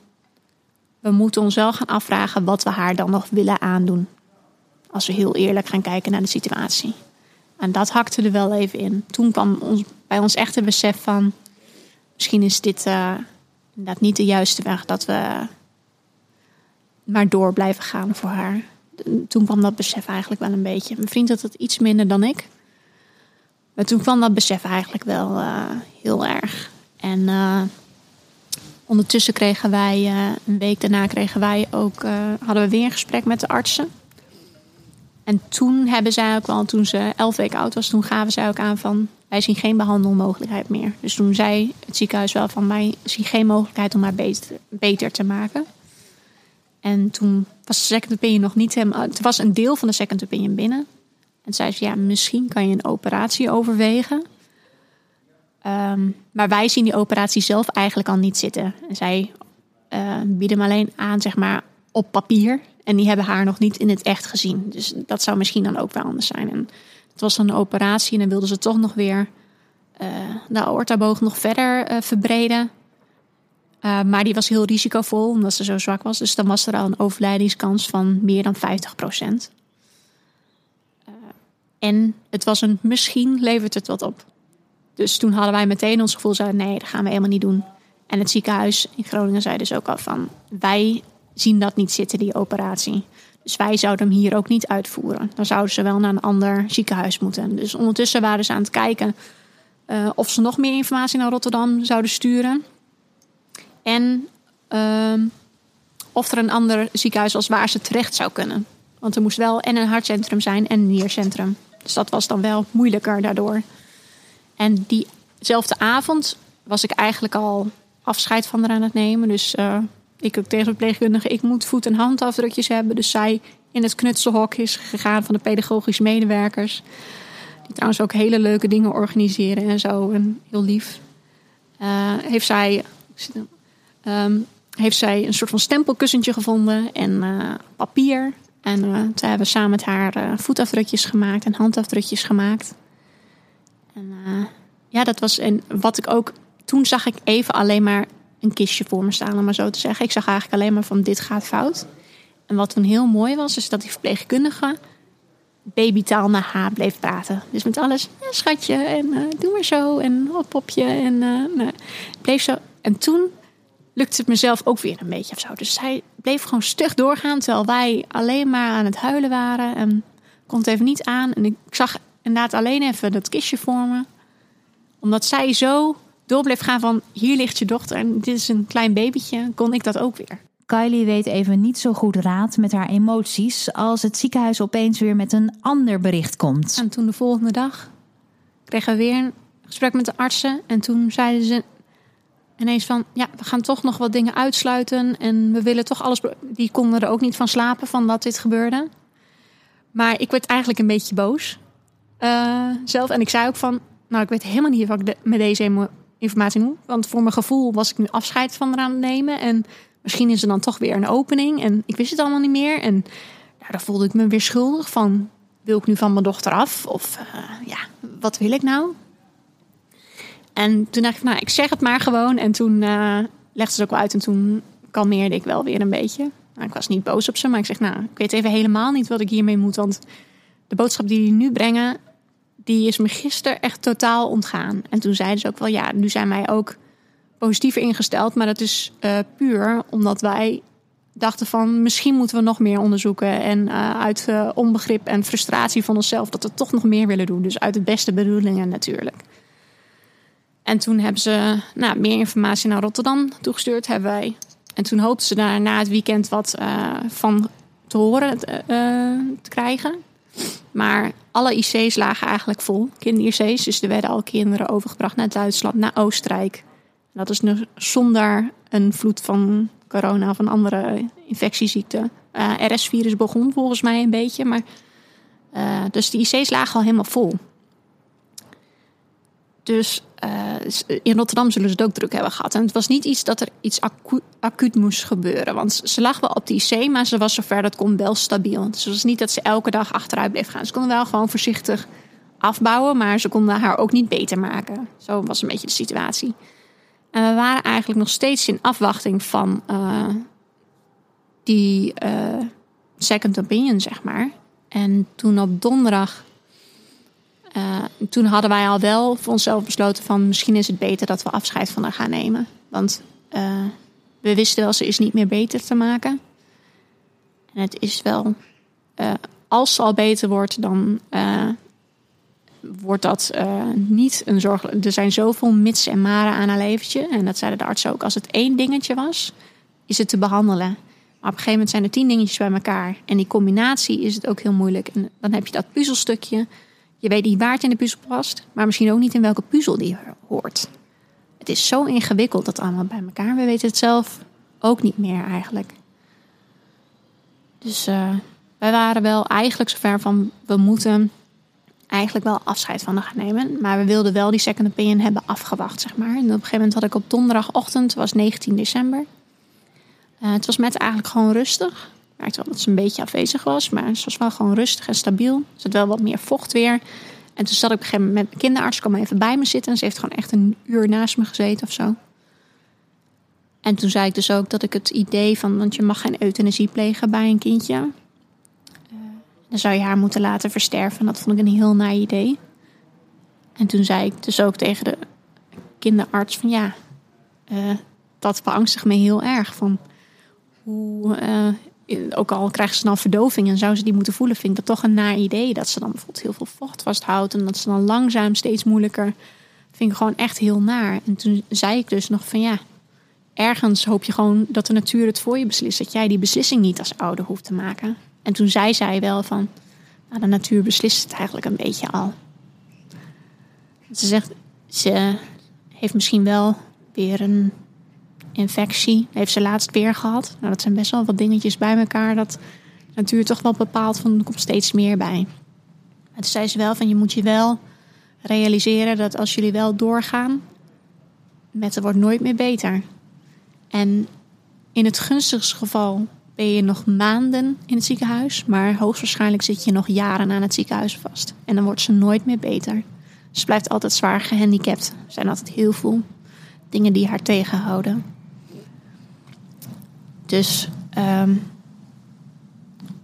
we moeten ons wel gaan afvragen wat we haar dan nog willen aandoen. Als we heel eerlijk gaan kijken naar de situatie. En dat hakte er wel even in. Toen kwam ons, bij ons echt een besef van... misschien is dit uh, inderdaad niet de juiste weg... dat we maar door blijven gaan voor haar. Toen kwam dat besef eigenlijk wel een beetje. Mijn vriend had het iets minder dan ik. Maar toen kwam dat besef eigenlijk wel uh, heel erg. En uh, ondertussen kregen wij, uh, een week daarna kregen wij ook, hadden we weer een gesprek met de artsen. En toen hebben zij ook wel, toen ze elf weken oud was, toen gaven zij ook aan van wij zien geen behandelmogelijkheid meer. Dus toen zei het ziekenhuis wel van wij zien geen mogelijkheid om haar beter, beter te maken. En toen was de second opinion nog niet helemaal. Het was een deel van de second opinion binnen. En zei ze, ja, misschien kan je een operatie overwegen. Um, maar wij zien die operatie zelf eigenlijk al niet zitten. En zij uh, bieden hem alleen aan, zeg maar, op papier. En die hebben haar nog niet in het echt gezien. Dus dat zou misschien dan ook wel anders zijn. En het was een operatie en dan wilden ze toch nog weer uh, de aortaboog nog verder uh, verbreden. Maar die was heel risicovol omdat ze zo zwak was. Dus dan was er al een overlijdingskans van meer dan 50 procent. En het was een misschien levert het wat op. Dus toen hadden wij meteen ons gevoel, zeiden nee, dat gaan we helemaal niet doen. En het ziekenhuis in Groningen zei dus ook al van, wij zien dat niet zitten, die operatie. Dus wij zouden hem hier ook niet uitvoeren. Dan zouden ze wel naar een ander ziekenhuis moeten. Dus ondertussen waren ze aan het kijken uh, of ze nog meer informatie naar Rotterdam zouden sturen. En uh, of er een ander ziekenhuis was waar ze terecht zou kunnen. Want er moest wel en een hartcentrum zijn en een niercentrum. Dus dat was dan wel moeilijker daardoor. En diezelfde avond was ik eigenlijk al afscheid van haar aan het nemen. Dus uh, ik ook tegen de verpleegkundige, ik moet voet- en handafdrukjes hebben. Dus zij in het knutselhok is gegaan van de pedagogische medewerkers. Die trouwens ook hele leuke dingen organiseren en zo. En heel lief. Uh, heeft zij... Um, heeft zij een soort van stempelkussentje gevonden en uh, papier. En uh, toen hebben samen met haar uh, voetafdrukjes gemaakt en handafdrukjes gemaakt. En uh, ja, dat was. En wat ik ook. Toen zag ik even alleen maar een kistje voor me staan, om maar zo te zeggen. Ik zag eigenlijk alleen maar van dit gaat fout. En wat toen heel mooi was, is dat die verpleegkundige babytaal naar haar bleef praten. Dus met alles, ja, schatje, en doe maar zo, en oh, popje, en nou, bleef zo. En toen lukte het mezelf ook weer een beetje of zo. Dus zij bleef gewoon stug doorgaan, terwijl wij alleen maar aan het huilen waren. En kon het even niet aan. En ik zag inderdaad alleen even dat kistje voor me. Omdat zij zo door bleef gaan van hier ligt je dochter en dit is een klein babytje, kon ik dat ook weer. Kylie weet even niet zo goed raad met haar emoties als het ziekenhuis opeens weer met een ander bericht komt. En toen de volgende dag kregen we weer een gesprek met de artsen. En toen zeiden ze: ineens van, ja, we gaan toch nog wat dingen uitsluiten. En we willen toch alles. Die konden er ook niet van slapen van dat dit gebeurde. Maar ik werd eigenlijk een beetje boos uh, zelf. En ik zei ook van, nou, ik weet helemaal niet wat ik met deze informatie moet. Want voor mijn gevoel was ik nu afscheid van eraan nemen. En misschien is er dan toch weer een opening. En ik wist het allemaal niet meer. En ja, dan voelde ik me weer schuldig van, wil ik nu van mijn dochter af? Of uh, ja, wat wil ik nou? En toen dacht ik, nou, ik zeg het maar gewoon. En toen uh, legde ze het ook wel uit en toen kalmeerde ik wel weer een beetje. Nou, ik was niet boos op ze, maar ik zeg, nou, ik weet even helemaal niet wat ik hiermee moet. Want de boodschap die jullie nu brengen, die is me gisteren echt totaal ontgaan. En toen zeiden ze ook wel, ja, nu zijn wij ook positiever ingesteld. Maar dat is uh, puur omdat wij dachten van, misschien moeten we nog meer onderzoeken. En uh, uit onbegrip en frustratie van onszelf dat we toch nog meer willen doen. Dus uit de beste bedoelingen natuurlijk. En toen hebben ze nou, meer informatie naar Rotterdam toegestuurd, hebben wij. En toen hoopten ze daar na het weekend wat uh, van te horen uh, te krijgen. Maar alle IC's lagen eigenlijk vol, kinder-IC's. Dus er werden al kinderen overgebracht naar Duitsland, naar Oostenrijk. Dat is nu zonder een vloed van corona of een andere infectieziekte. RS-virus begon volgens mij een beetje, maar... Dus de IC's lagen al helemaal vol. Dus uh, in Rotterdam zullen ze het ook druk hebben gehad. En het was niet iets dat er iets acu acuut moest gebeuren. Want ze lag wel op de IC, maar ze was zover dat kon wel stabiel. Dus het was niet dat ze elke dag achteruit bleef gaan. Ze konden wel gewoon voorzichtig afbouwen, maar ze konden haar ook niet beter maken. Zo was een beetje de situatie. En we waren eigenlijk nog steeds in afwachting van uh, die uh, second opinion, zeg maar. En toen op donderdag uh, toen hadden wij al wel voor onszelf besloten van misschien is het beter dat we afscheid van haar gaan nemen. Want uh, we wisten wel, ze is niet meer beter te maken. En het is wel, uh, als ze al beter wordt, dan wordt dat niet een zorg. Er zijn zoveel mits en maren aan haar leventje. En dat zeiden de artsen ook. Als het één dingetje was, is het te behandelen. Maar op een gegeven moment zijn er tien dingetjes bij elkaar. En die combinatie is het ook heel moeilijk. En dan heb je dat puzzelstukje. Je weet niet waar het in de puzzel past, maar misschien ook niet in welke puzzel die hoort. Het is zo ingewikkeld dat allemaal bij elkaar. We weten het zelf ook niet meer eigenlijk. Dus uh, wij waren wel eigenlijk zover van we moeten eigenlijk wel afscheid van haar gaan nemen. Maar we wilden wel die second opinion hebben afgewacht, zeg maar. En op een gegeven moment had ik op donderdagochtend, was 19 december. Uh, het was met eigenlijk gewoon rustig wel dat ze een beetje afwezig was. Maar ze was wel gewoon rustig en stabiel. Er zat wel wat meer vocht weer. En toen zat ik op een gegeven moment met mijn kinderarts. kwam even bij me zitten. En ze heeft gewoon echt een uur naast me gezeten of zo. En toen zei ik dus ook dat ik het idee van... want je mag geen euthanasie plegen bij een kindje. Uh, dan zou je haar moeten laten versterven. Dat vond ik een heel naai idee. En toen zei ik dus ook tegen de kinderarts van... ja, uh, dat beangstigt me heel erg. Van hoe uh, ook al krijgen ze dan verdoving en zou ze die moeten voelen, vind ik dat toch een naar idee. Dat ze dan bijvoorbeeld heel veel vocht vasthoudt en dat ze dan langzaam steeds moeilijker. Vind ik gewoon echt heel naar. En toen zei ik dus nog van ja, ergens hoop je gewoon dat de natuur het voor je beslist. Dat jij die beslissing niet als ouder hoeft te maken. En toen zei zij wel van, nou, de natuur beslist het eigenlijk een beetje al. Ze zegt, ze heeft misschien wel weer een infectie heeft ze laatst weer gehad. Nou, dat zijn best wel wat dingetjes bij elkaar. Dat natuurlijk toch wel bepaalt van er komt steeds meer bij. Maar toen zei ze wel van je moet je wel realiseren dat als jullie wel doorgaan, met het wordt nooit meer beter. En in het gunstigste geval ben je nog maanden in het ziekenhuis, maar hoogstwaarschijnlijk zit je nog jaren aan het ziekenhuis vast. En dan wordt ze nooit meer beter. Ze blijft altijd zwaar gehandicapt. Er zijn altijd heel veel dingen die haar tegenhouden. Dus um,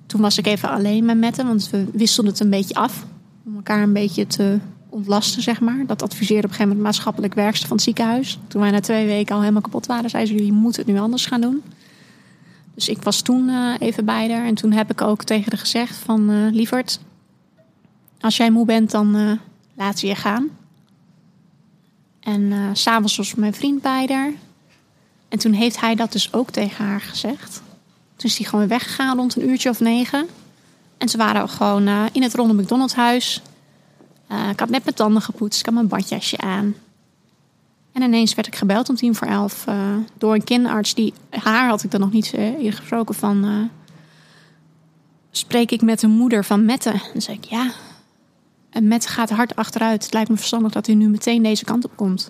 toen was ik even alleen met Mette, want we wisselden het een beetje af. Om elkaar een beetje te ontlasten, zeg maar. Dat adviseerde op een gegeven moment maatschappelijk werkster van het ziekenhuis. Toen wij na twee weken al helemaal kapot waren, zei ze: Jullie moeten het nu anders gaan doen. Dus ik was toen uh, even bij haar. En toen heb ik ook tegen haar gezegd: van uh, lieverd, als jij moe bent, dan uh, laat ze je gaan. En s'avonds was mijn vriend bij haar. En toen heeft hij dat dus ook tegen haar gezegd. Toen is hij gewoon weggegaan rond een uurtje of negen. En ze waren gewoon uh, in het ronde McDonald's huis. Uh, ik had net mijn tanden gepoetst, ik had mijn badjasje aan. En ineens werd ik gebeld om tien voor elf uh, door een kinderarts. Die, haar had ik dan nog niet eerder gesproken van... spreek ik met de moeder van Mette? En zei ik, ja. En Mette gaat hard achteruit. Het lijkt me verstandig dat u nu meteen deze kant op komt.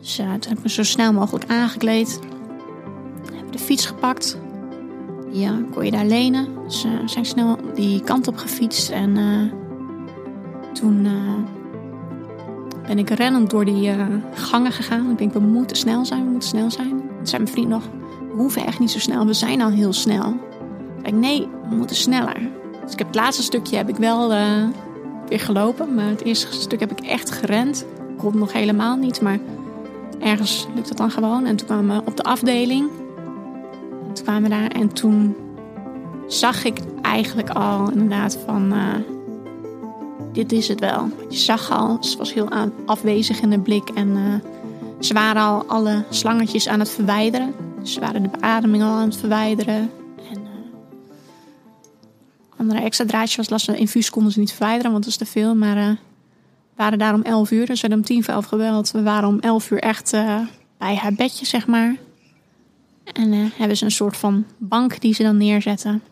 Dus toen heb ik me zo snel mogelijk aangekleed. Heb de fiets gepakt. Ja, kon je daar lenen. Dus uh, zijn snel die kant op gefietst. En uh, toen uh, ben ik rennend door die gangen gegaan. Ik denk, we moeten snel zijn, we moeten snel zijn. Toen zei mijn vriend nog, we hoeven echt niet zo snel. We zijn al heel snel. Ik nee, we moeten sneller. Dus ik heb het laatste stukje heb ik wel weer gelopen. Maar het eerste stuk heb ik echt gerend. Komt nog helemaal niet, maar ergens lukt het dan gewoon. En toen kwamen we op de afdeling. En toen kwamen we daar en toen zag ik eigenlijk al inderdaad van... Uh, dit is het wel. Je zag al, ze was heel afwezig in de blik. En uh, ze waren al alle slangetjes aan het verwijderen. Ze waren de beademing al aan het verwijderen. En uh, andere extra draadje was. Infuus konden ze niet verwijderen, want dat is te veel. Maar eh, waren daar om 11 uur. Dus we hadden om tien voor elf gebeld. We waren om 11 uur echt eh, bij haar bedje, zeg maar. En eh, hebben ze een soort van bank die ze dan neerzetten.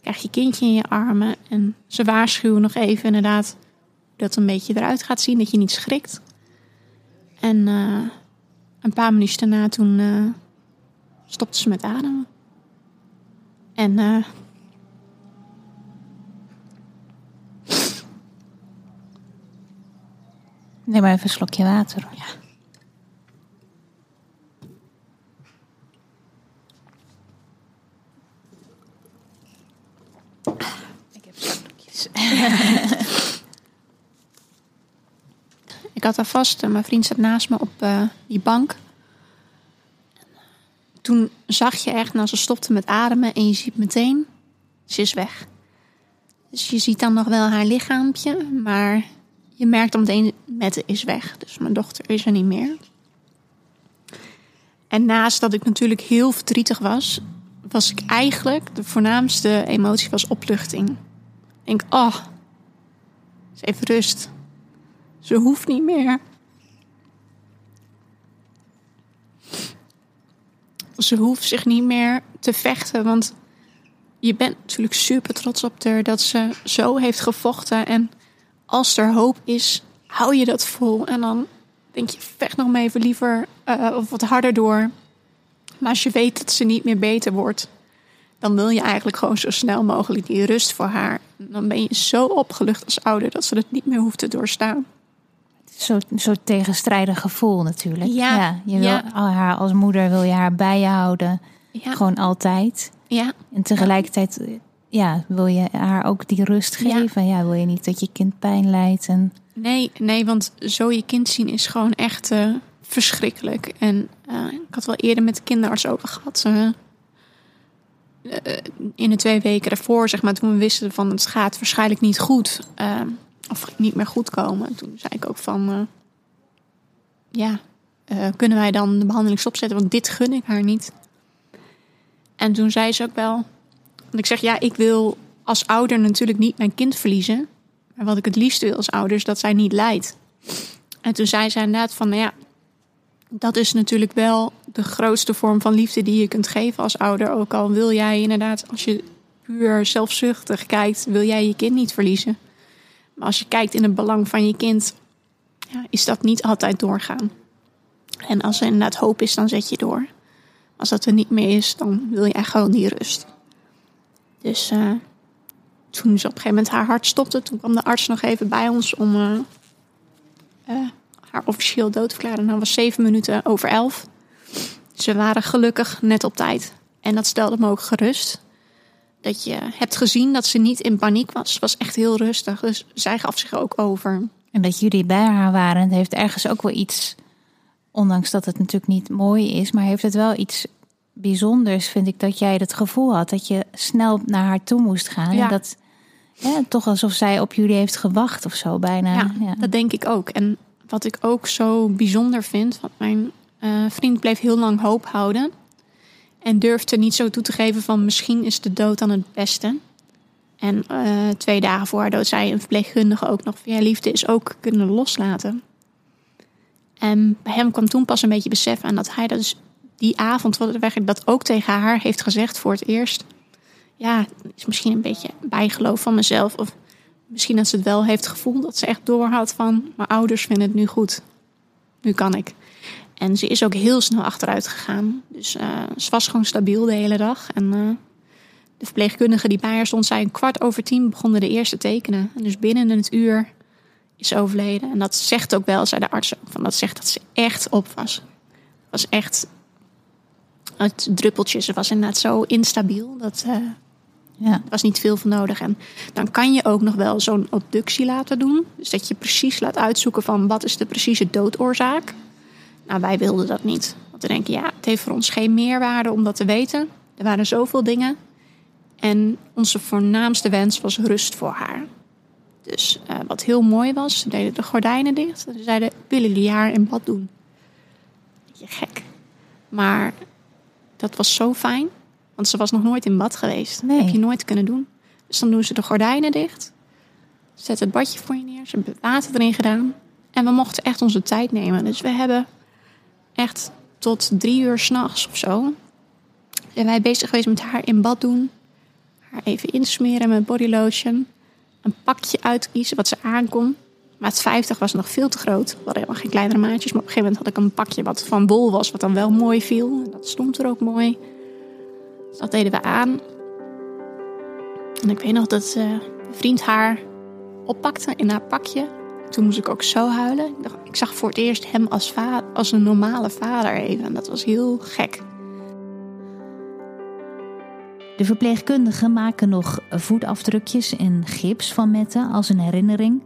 Krijg je kindje in je armen. En ze waarschuwen nog even inderdaad dat een beetje eruit gaat zien. Dat je niet schrikt. En eh, een paar minuutjes daarna toen stopte ze met ademen. En Neem maar even een slokje water. Ja. Ik heb slokjes. Ik had daar vast, en mijn vriend zat naast me op eh, die bank. Toen zag je echt, nou ze stopte met ademen en je ziet meteen, ze is weg. Dus je ziet dan nog wel haar lichaampje, maar je merkt dan meteen, Mette is weg. Dus mijn dochter is er niet meer. En naast dat ik natuurlijk heel verdrietig was, was ik eigenlijk, de voornaamste emotie was opluchting. Ik denk, oh, is even rust. Ze hoeft niet meer. Ze hoeft zich niet meer te vechten, want je bent natuurlijk super trots op haar dat ze zo heeft gevochten. En als er hoop is, hou je dat vol. En dan denk je, vecht nog maar even liever eh, of wat harder door. Maar als je weet dat ze niet meer beter wordt, dan wil je eigenlijk gewoon zo snel mogelijk die rust voor haar. Dan ben je zo opgelucht als ouder dat ze het niet meer hoeft te doorstaan. Zo'n soort tegenstrijdig gevoel natuurlijk. Ja, je wil ja. haar als moeder wil je haar bij je houden. Ja, Gewoon altijd. ja, En tegelijkertijd ja, wil je haar ook die rust geven. Ja. wil je niet dat je kind pijn lijdt. En Nee, nee, want zo je kind zien is gewoon echt eh, verschrikkelijk. En eh, ik had wel eerder met de kinderarts over gehad. eh, in de twee weken daarvoor, zeg maar, toen we wisten van het gaat waarschijnlijk niet goed. of niet meer goed komen. Toen zei ik ook van, ja, kunnen wij dan de behandeling stopzetten? Want dit gun ik haar niet. En toen zei ze ook wel, want ik zeg, ja, ik wil als ouder natuurlijk niet mijn kind verliezen. Maar wat ik het liefst wil als ouder is dat zij niet lijdt. En toen zei zij inderdaad van, nou ja, dat is natuurlijk wel de grootste vorm van liefde die je kunt geven als ouder. Ook al wil jij inderdaad, als je puur zelfzuchtig kijkt, wil jij je kind niet verliezen. Maar als je kijkt in het belang van je kind, ja, is dat niet altijd doorgaan. En als er inderdaad hoop is, dan zet je door. Als dat er niet meer is, dan wil je echt gewoon die rust. Dus eh, toen ze op een gegeven moment haar hart stopte, toen kwam de arts nog even bij ons om eh, eh, haar officieel dood te verklaren. En dat was zeven minuten over elf. Ze waren gelukkig net op tijd. En dat stelde me ook gerust. Dat je hebt gezien dat ze niet in paniek was. Ze was echt heel rustig. Dus zij gaf zich ook over. En dat jullie bij haar waren, het heeft ergens ook wel iets, ondanks dat het natuurlijk niet mooi is, maar heeft het wel iets bijzonders, vind ik, dat jij het gevoel had dat je snel naar haar toe moest gaan. Ja. En dat ja, toch alsof zij op jullie heeft gewacht of zo, bijna. Ja, Ja. dat denk ik ook. En wat ik ook zo bijzonder vind, want mijn eh, vriend bleef heel lang hoop houden. En durfde niet zo toe te geven van misschien is de dood dan het beste. En eh, twee dagen voor haar dood zei een verpleegkundige ook nog van ja, liefde is ook kunnen loslaten. En bij hem kwam toen pas een beetje besef aan dat hij dat dus die avond dat ook tegen haar heeft gezegd voor het eerst. Ja, is misschien een beetje bijgeloof van mezelf. Of misschien dat ze het wel heeft gevoeld dat ze echt doorhad van mijn ouders vinden het nu goed. Nu kan ik. En ze is ook heel snel achteruit gegaan. Dus eh, ze was gewoon stabiel de hele dag. En eh, de verpleegkundige die bij haar stond, zei een kwart over tien begonnen de eerste tekenen. En dus binnen een uur is overleden. En dat zegt ook wel, zei de arts ook, van dat zegt dat ze echt op was. Was echt het druppeltje. Ze was inderdaad zo instabiel. Dat eh, Ja. er was niet veel voor nodig. En dan kan je ook nog wel zo'n obductie laten doen. Dus dat je precies laat uitzoeken van wat is de precieze doodoorzaak. Nou, wij wilden dat niet. Want we denken, ja, het heeft voor ons geen meerwaarde om dat te weten. Er waren zoveel dingen. En onze voornaamste wens was rust voor haar. Dus eh, wat heel mooi was, ze deden de gordijnen dicht. Ze zeiden, willen jullie haar in bad doen? Beetje gek. Maar dat was zo fijn. Want ze was nog nooit in bad geweest. Nee. Heb je nooit kunnen doen. Dus dan doen ze de gordijnen dicht. Zet het badje voor je neer. Ze hebben water erin gedaan. En we mochten echt onze tijd nemen. Dus we hebben echt tot drie uur s'nachts of zo. Zijn wij bezig geweest met haar in bad doen. Haar even insmeren met bodylotion. Een pakje uitkiezen wat ze aankon. Maat 50 was nog veel te groot. We hadden helemaal geen kleinere maatjes. Maar op een gegeven moment had ik een pakje wat van bol was. Wat dan wel mooi viel. En dat stond er ook mooi. Dus dat deden we aan. En ik weet nog dat uh, vriend haar oppakte in haar pakje. Toen moest ik ook zo huilen. Ik, zag voor het eerst hem als, als een normale vader even. En dat was heel gek. De verpleegkundigen maken nog voetafdrukjes in gips van Mette als een herinnering.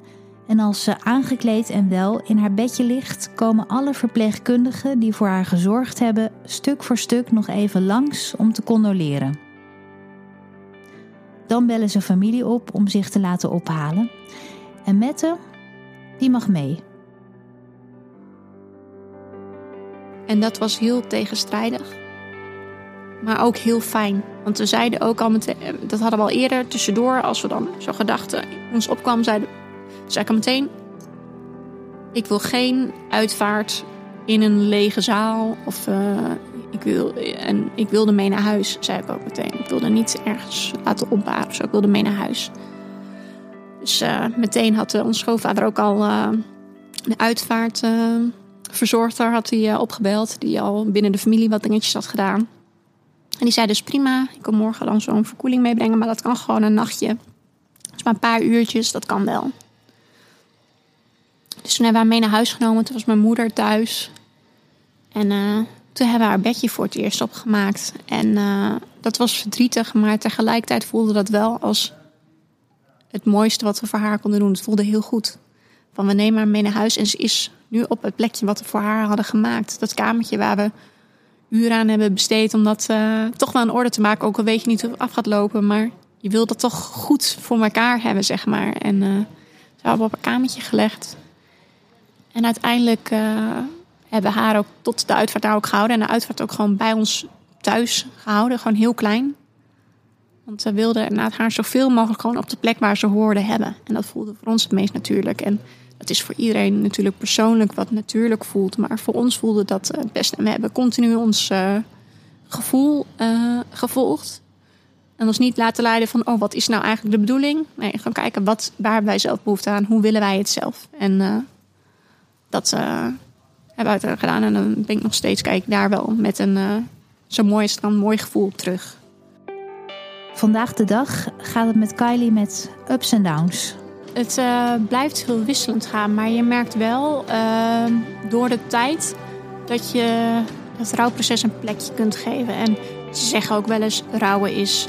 En als ze aangekleed en wel in haar bedje ligt, komen alle verpleegkundigen die voor haar gezorgd hebben, stuk voor stuk nog even langs om te condoleren. Dan bellen ze familie op om zich te laten ophalen. En Mette, die mag mee. En dat was heel tegenstrijdig. Maar ook heel fijn. Want we zeiden ook al meteen, dat hadden we al eerder tussendoor, als we dan zo gedachten ons opkwam, zeiden, zei ik al meteen: Ik wil geen uitvaart in een lege zaal. Of uh, ik, wil, en ik wilde mee naar huis, zei ik ook meteen. Ik wilde niet ergens laten opbaren, zo. Ik wilde mee naar huis. Dus uh, meteen had uh, onze schoonvader ook al de uitvaart verzorgder had hij, opgebeld. Die al binnen de familie wat dingetjes had gedaan. En die zei dus prima, ik kan morgen dan zo'n verkoeling meebrengen. Maar dat kan gewoon een nachtje. Dus maar een paar uurtjes, dat kan wel. Dus toen hebben we haar mee naar huis genomen. Toen was mijn moeder thuis. En uh, toen hebben we haar bedje voor het eerst opgemaakt. En uh, dat was verdrietig, maar tegelijkertijd voelde dat wel als het mooiste wat we voor haar konden doen. Het voelde heel goed. Van we nemen haar mee naar huis en ze is nu op het plekje wat we voor haar hadden gemaakt. Dat kamertje waar we uren aan hebben besteed om dat uh, toch wel in orde te maken. Ook al weet je niet hoe het af gaat lopen, maar je wilt dat toch goed voor elkaar hebben, zeg maar. En ze hebben op een kamertje gelegd. En uiteindelijk uh, hebben we haar ook tot de uitvaart daar ook gehouden. En de uitvaart ook gewoon bij ons thuis gehouden. Gewoon heel klein. Want we wilden haar zoveel mogelijk gewoon op de plek waar ze hoorde hebben. En dat voelde voor ons het meest natuurlijk. En het is voor iedereen natuurlijk persoonlijk wat natuurlijk voelt. Maar voor ons voelde dat het beste. En we hebben continu ons uh, gevoel uh, gevolgd. En ons niet laten leiden van, oh, wat is nou eigenlijk de bedoeling? Nee, gewoon kijken, wat, waar hebben wij zelf behoefte aan? Hoe willen wij het zelf? En dat hebben we gedaan. En dan ben ik nog steeds, kijk daar wel met een zo mooi strand, mooi gevoel op terug. Vandaag de dag gaat het met Kylie met ups en downs. Het uh, blijft heel wisselend gaan, maar je merkt wel uh, door de tijd dat je het rouwproces een plekje kunt geven. En ze zeggen ook wel eens: rouwen is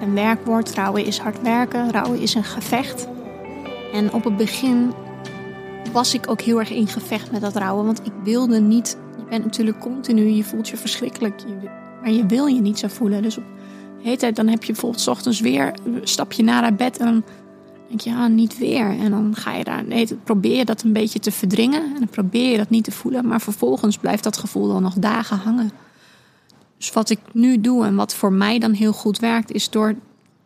een werkwoord, rouwen is hard werken, rouwen is een gevecht. En op het begin was ik ook heel erg in gevecht met dat rouwen, want ik wilde niet. Je bent natuurlijk continu, je voelt je verschrikkelijk, maar je wil je niet zo voelen. Dus op de dan heb je bijvoorbeeld ochtends weer, stap je naar bed en dan denk je, ja, niet weer. En dan ga je daar, nee, probeer je dat een beetje te verdringen. En dan probeer je dat niet te voelen. Maar vervolgens blijft dat gevoel dan nog dagen hangen. Dus wat ik nu doe en wat voor mij dan heel goed werkt, is door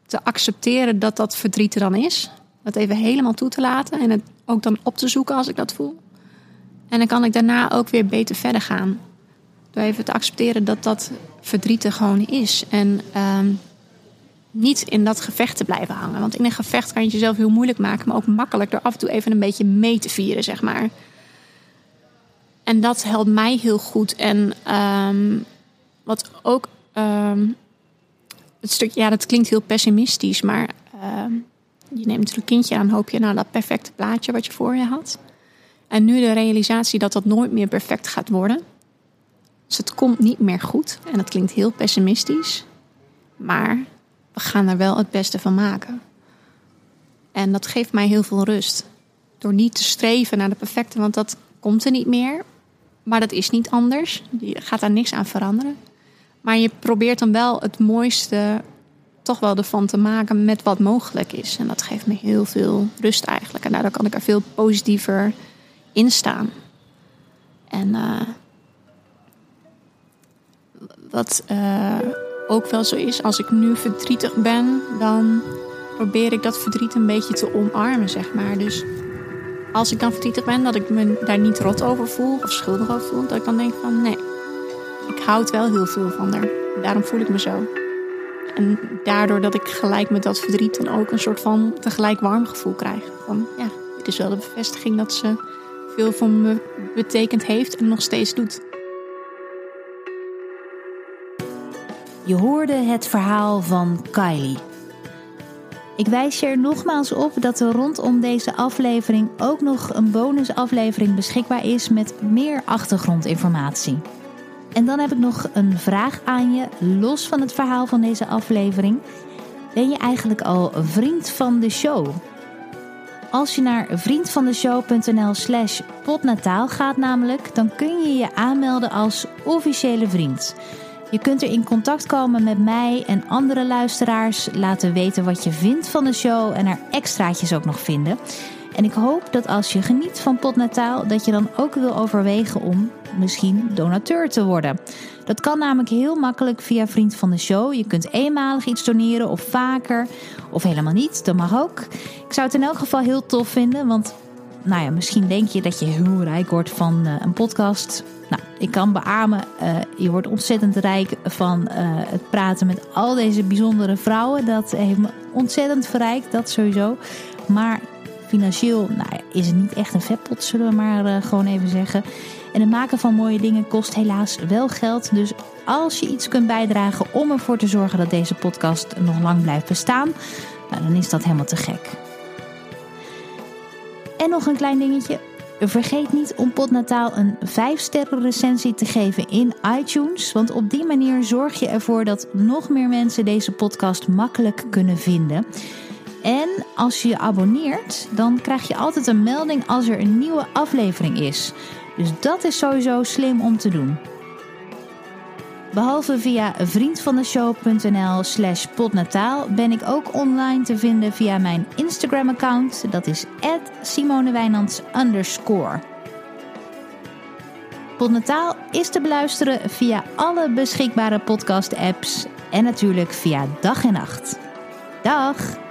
te accepteren dat dat verdriet er dan is. Dat even helemaal toe te laten en het ook dan op te zoeken als ik dat voel. En dan kan ik daarna ook weer beter verder gaan. Door even te accepteren dat dat verdriet er gewoon is. En ehm, niet in dat gevecht te blijven hangen. Want in een gevecht kan je het jezelf heel moeilijk maken, maar ook makkelijk door af en toe even een beetje mee te vieren, zeg maar. En dat helpt mij heel goed. En um, wat ook. Um, het stuk, ja, dat klinkt heel pessimistisch, maar je neemt een kindje aan, hoop je naar dat perfecte plaatje wat je voor je had. En nu de realisatie dat dat nooit meer perfect gaat worden. Dus het komt niet meer goed. En dat klinkt heel pessimistisch. Maar we gaan er wel het beste van maken. En dat geeft mij heel veel rust. Door niet te streven naar de perfecte, want dat komt er niet meer. Maar dat is niet anders. Je gaat daar niks aan veranderen. Maar je probeert dan wel het mooiste toch wel ervan te maken met wat mogelijk is. En dat geeft me heel veel rust eigenlijk. En daardoor kan ik er veel positiever in staan. En uh, wat uh, ook wel zo is, als ik nu verdrietig ben, dan probeer ik dat verdriet een beetje te omarmen, zeg maar. Dus als ik dan verdrietig ben, dat ik me daar niet rot over voel of schuldig over voel. Dat ik dan denk van nee, ik houd wel heel veel van haar. Daarom voel ik me zo. En daardoor dat ik gelijk met dat verdriet dan ook een soort van tegelijk warm gevoel krijg. Van ja, dit is wel de bevestiging dat ze veel voor me betekend heeft en nog steeds doet. Je hoorde het verhaal van Kylie. Ik wijs je er nogmaals op dat er rondom deze aflevering ook nog een bonusaflevering beschikbaar is met meer achtergrondinformatie. En dan heb ik nog een vraag aan je, los van het verhaal van deze aflevering. Ben je eigenlijk al vriend van de show? Als je naar vriendvandeshow.nl slash potnataal gaat namelijk, dan kun je je aanmelden als officiële vriend. Je kunt er in contact komen met mij en andere luisteraars, laten weten wat je vindt van de show en er extraatjes ook nog vinden. En ik hoop dat als je geniet van Potnataal, dat je dan ook wil overwegen om misschien donateur te worden. Dat kan namelijk heel makkelijk via Vriend van de Show. Je kunt eenmalig iets doneren of vaker of helemaal niet. Dat mag ook. Ik zou het in elk geval heel tof vinden, want nou ja, misschien denk je dat je heel rijk wordt van uh, een podcast. Nou, ik kan beamen, uh, je wordt ontzettend rijk van uh, het praten met al deze bijzondere vrouwen. Dat heeft me ontzettend verrijkt, dat sowieso. Maar financieel nou is het niet echt een vetpot, zullen we maar gewoon even zeggen. En het maken van mooie dingen kost helaas wel geld. Dus als je iets kunt bijdragen om ervoor te zorgen dat deze podcast nog lang blijft bestaan, nou, dan is dat helemaal te gek. En nog een klein dingetje. Vergeet niet om Potnataal een 5-sterren recensie te geven in iTunes. Want op die manier zorg je ervoor dat nog meer mensen deze podcast makkelijk kunnen vinden. En als je je abonneert, dan krijg je altijd een melding als er een nieuwe aflevering is. Dus dat is sowieso slim om te doen. Behalve via vriendvandeshow.nl slash potnataal ben ik ook online te vinden via mijn Instagram account. Dat is simonewijnands underscore. Potnataal is te beluisteren via alle beschikbare podcast apps en natuurlijk via dag en nacht. Dag!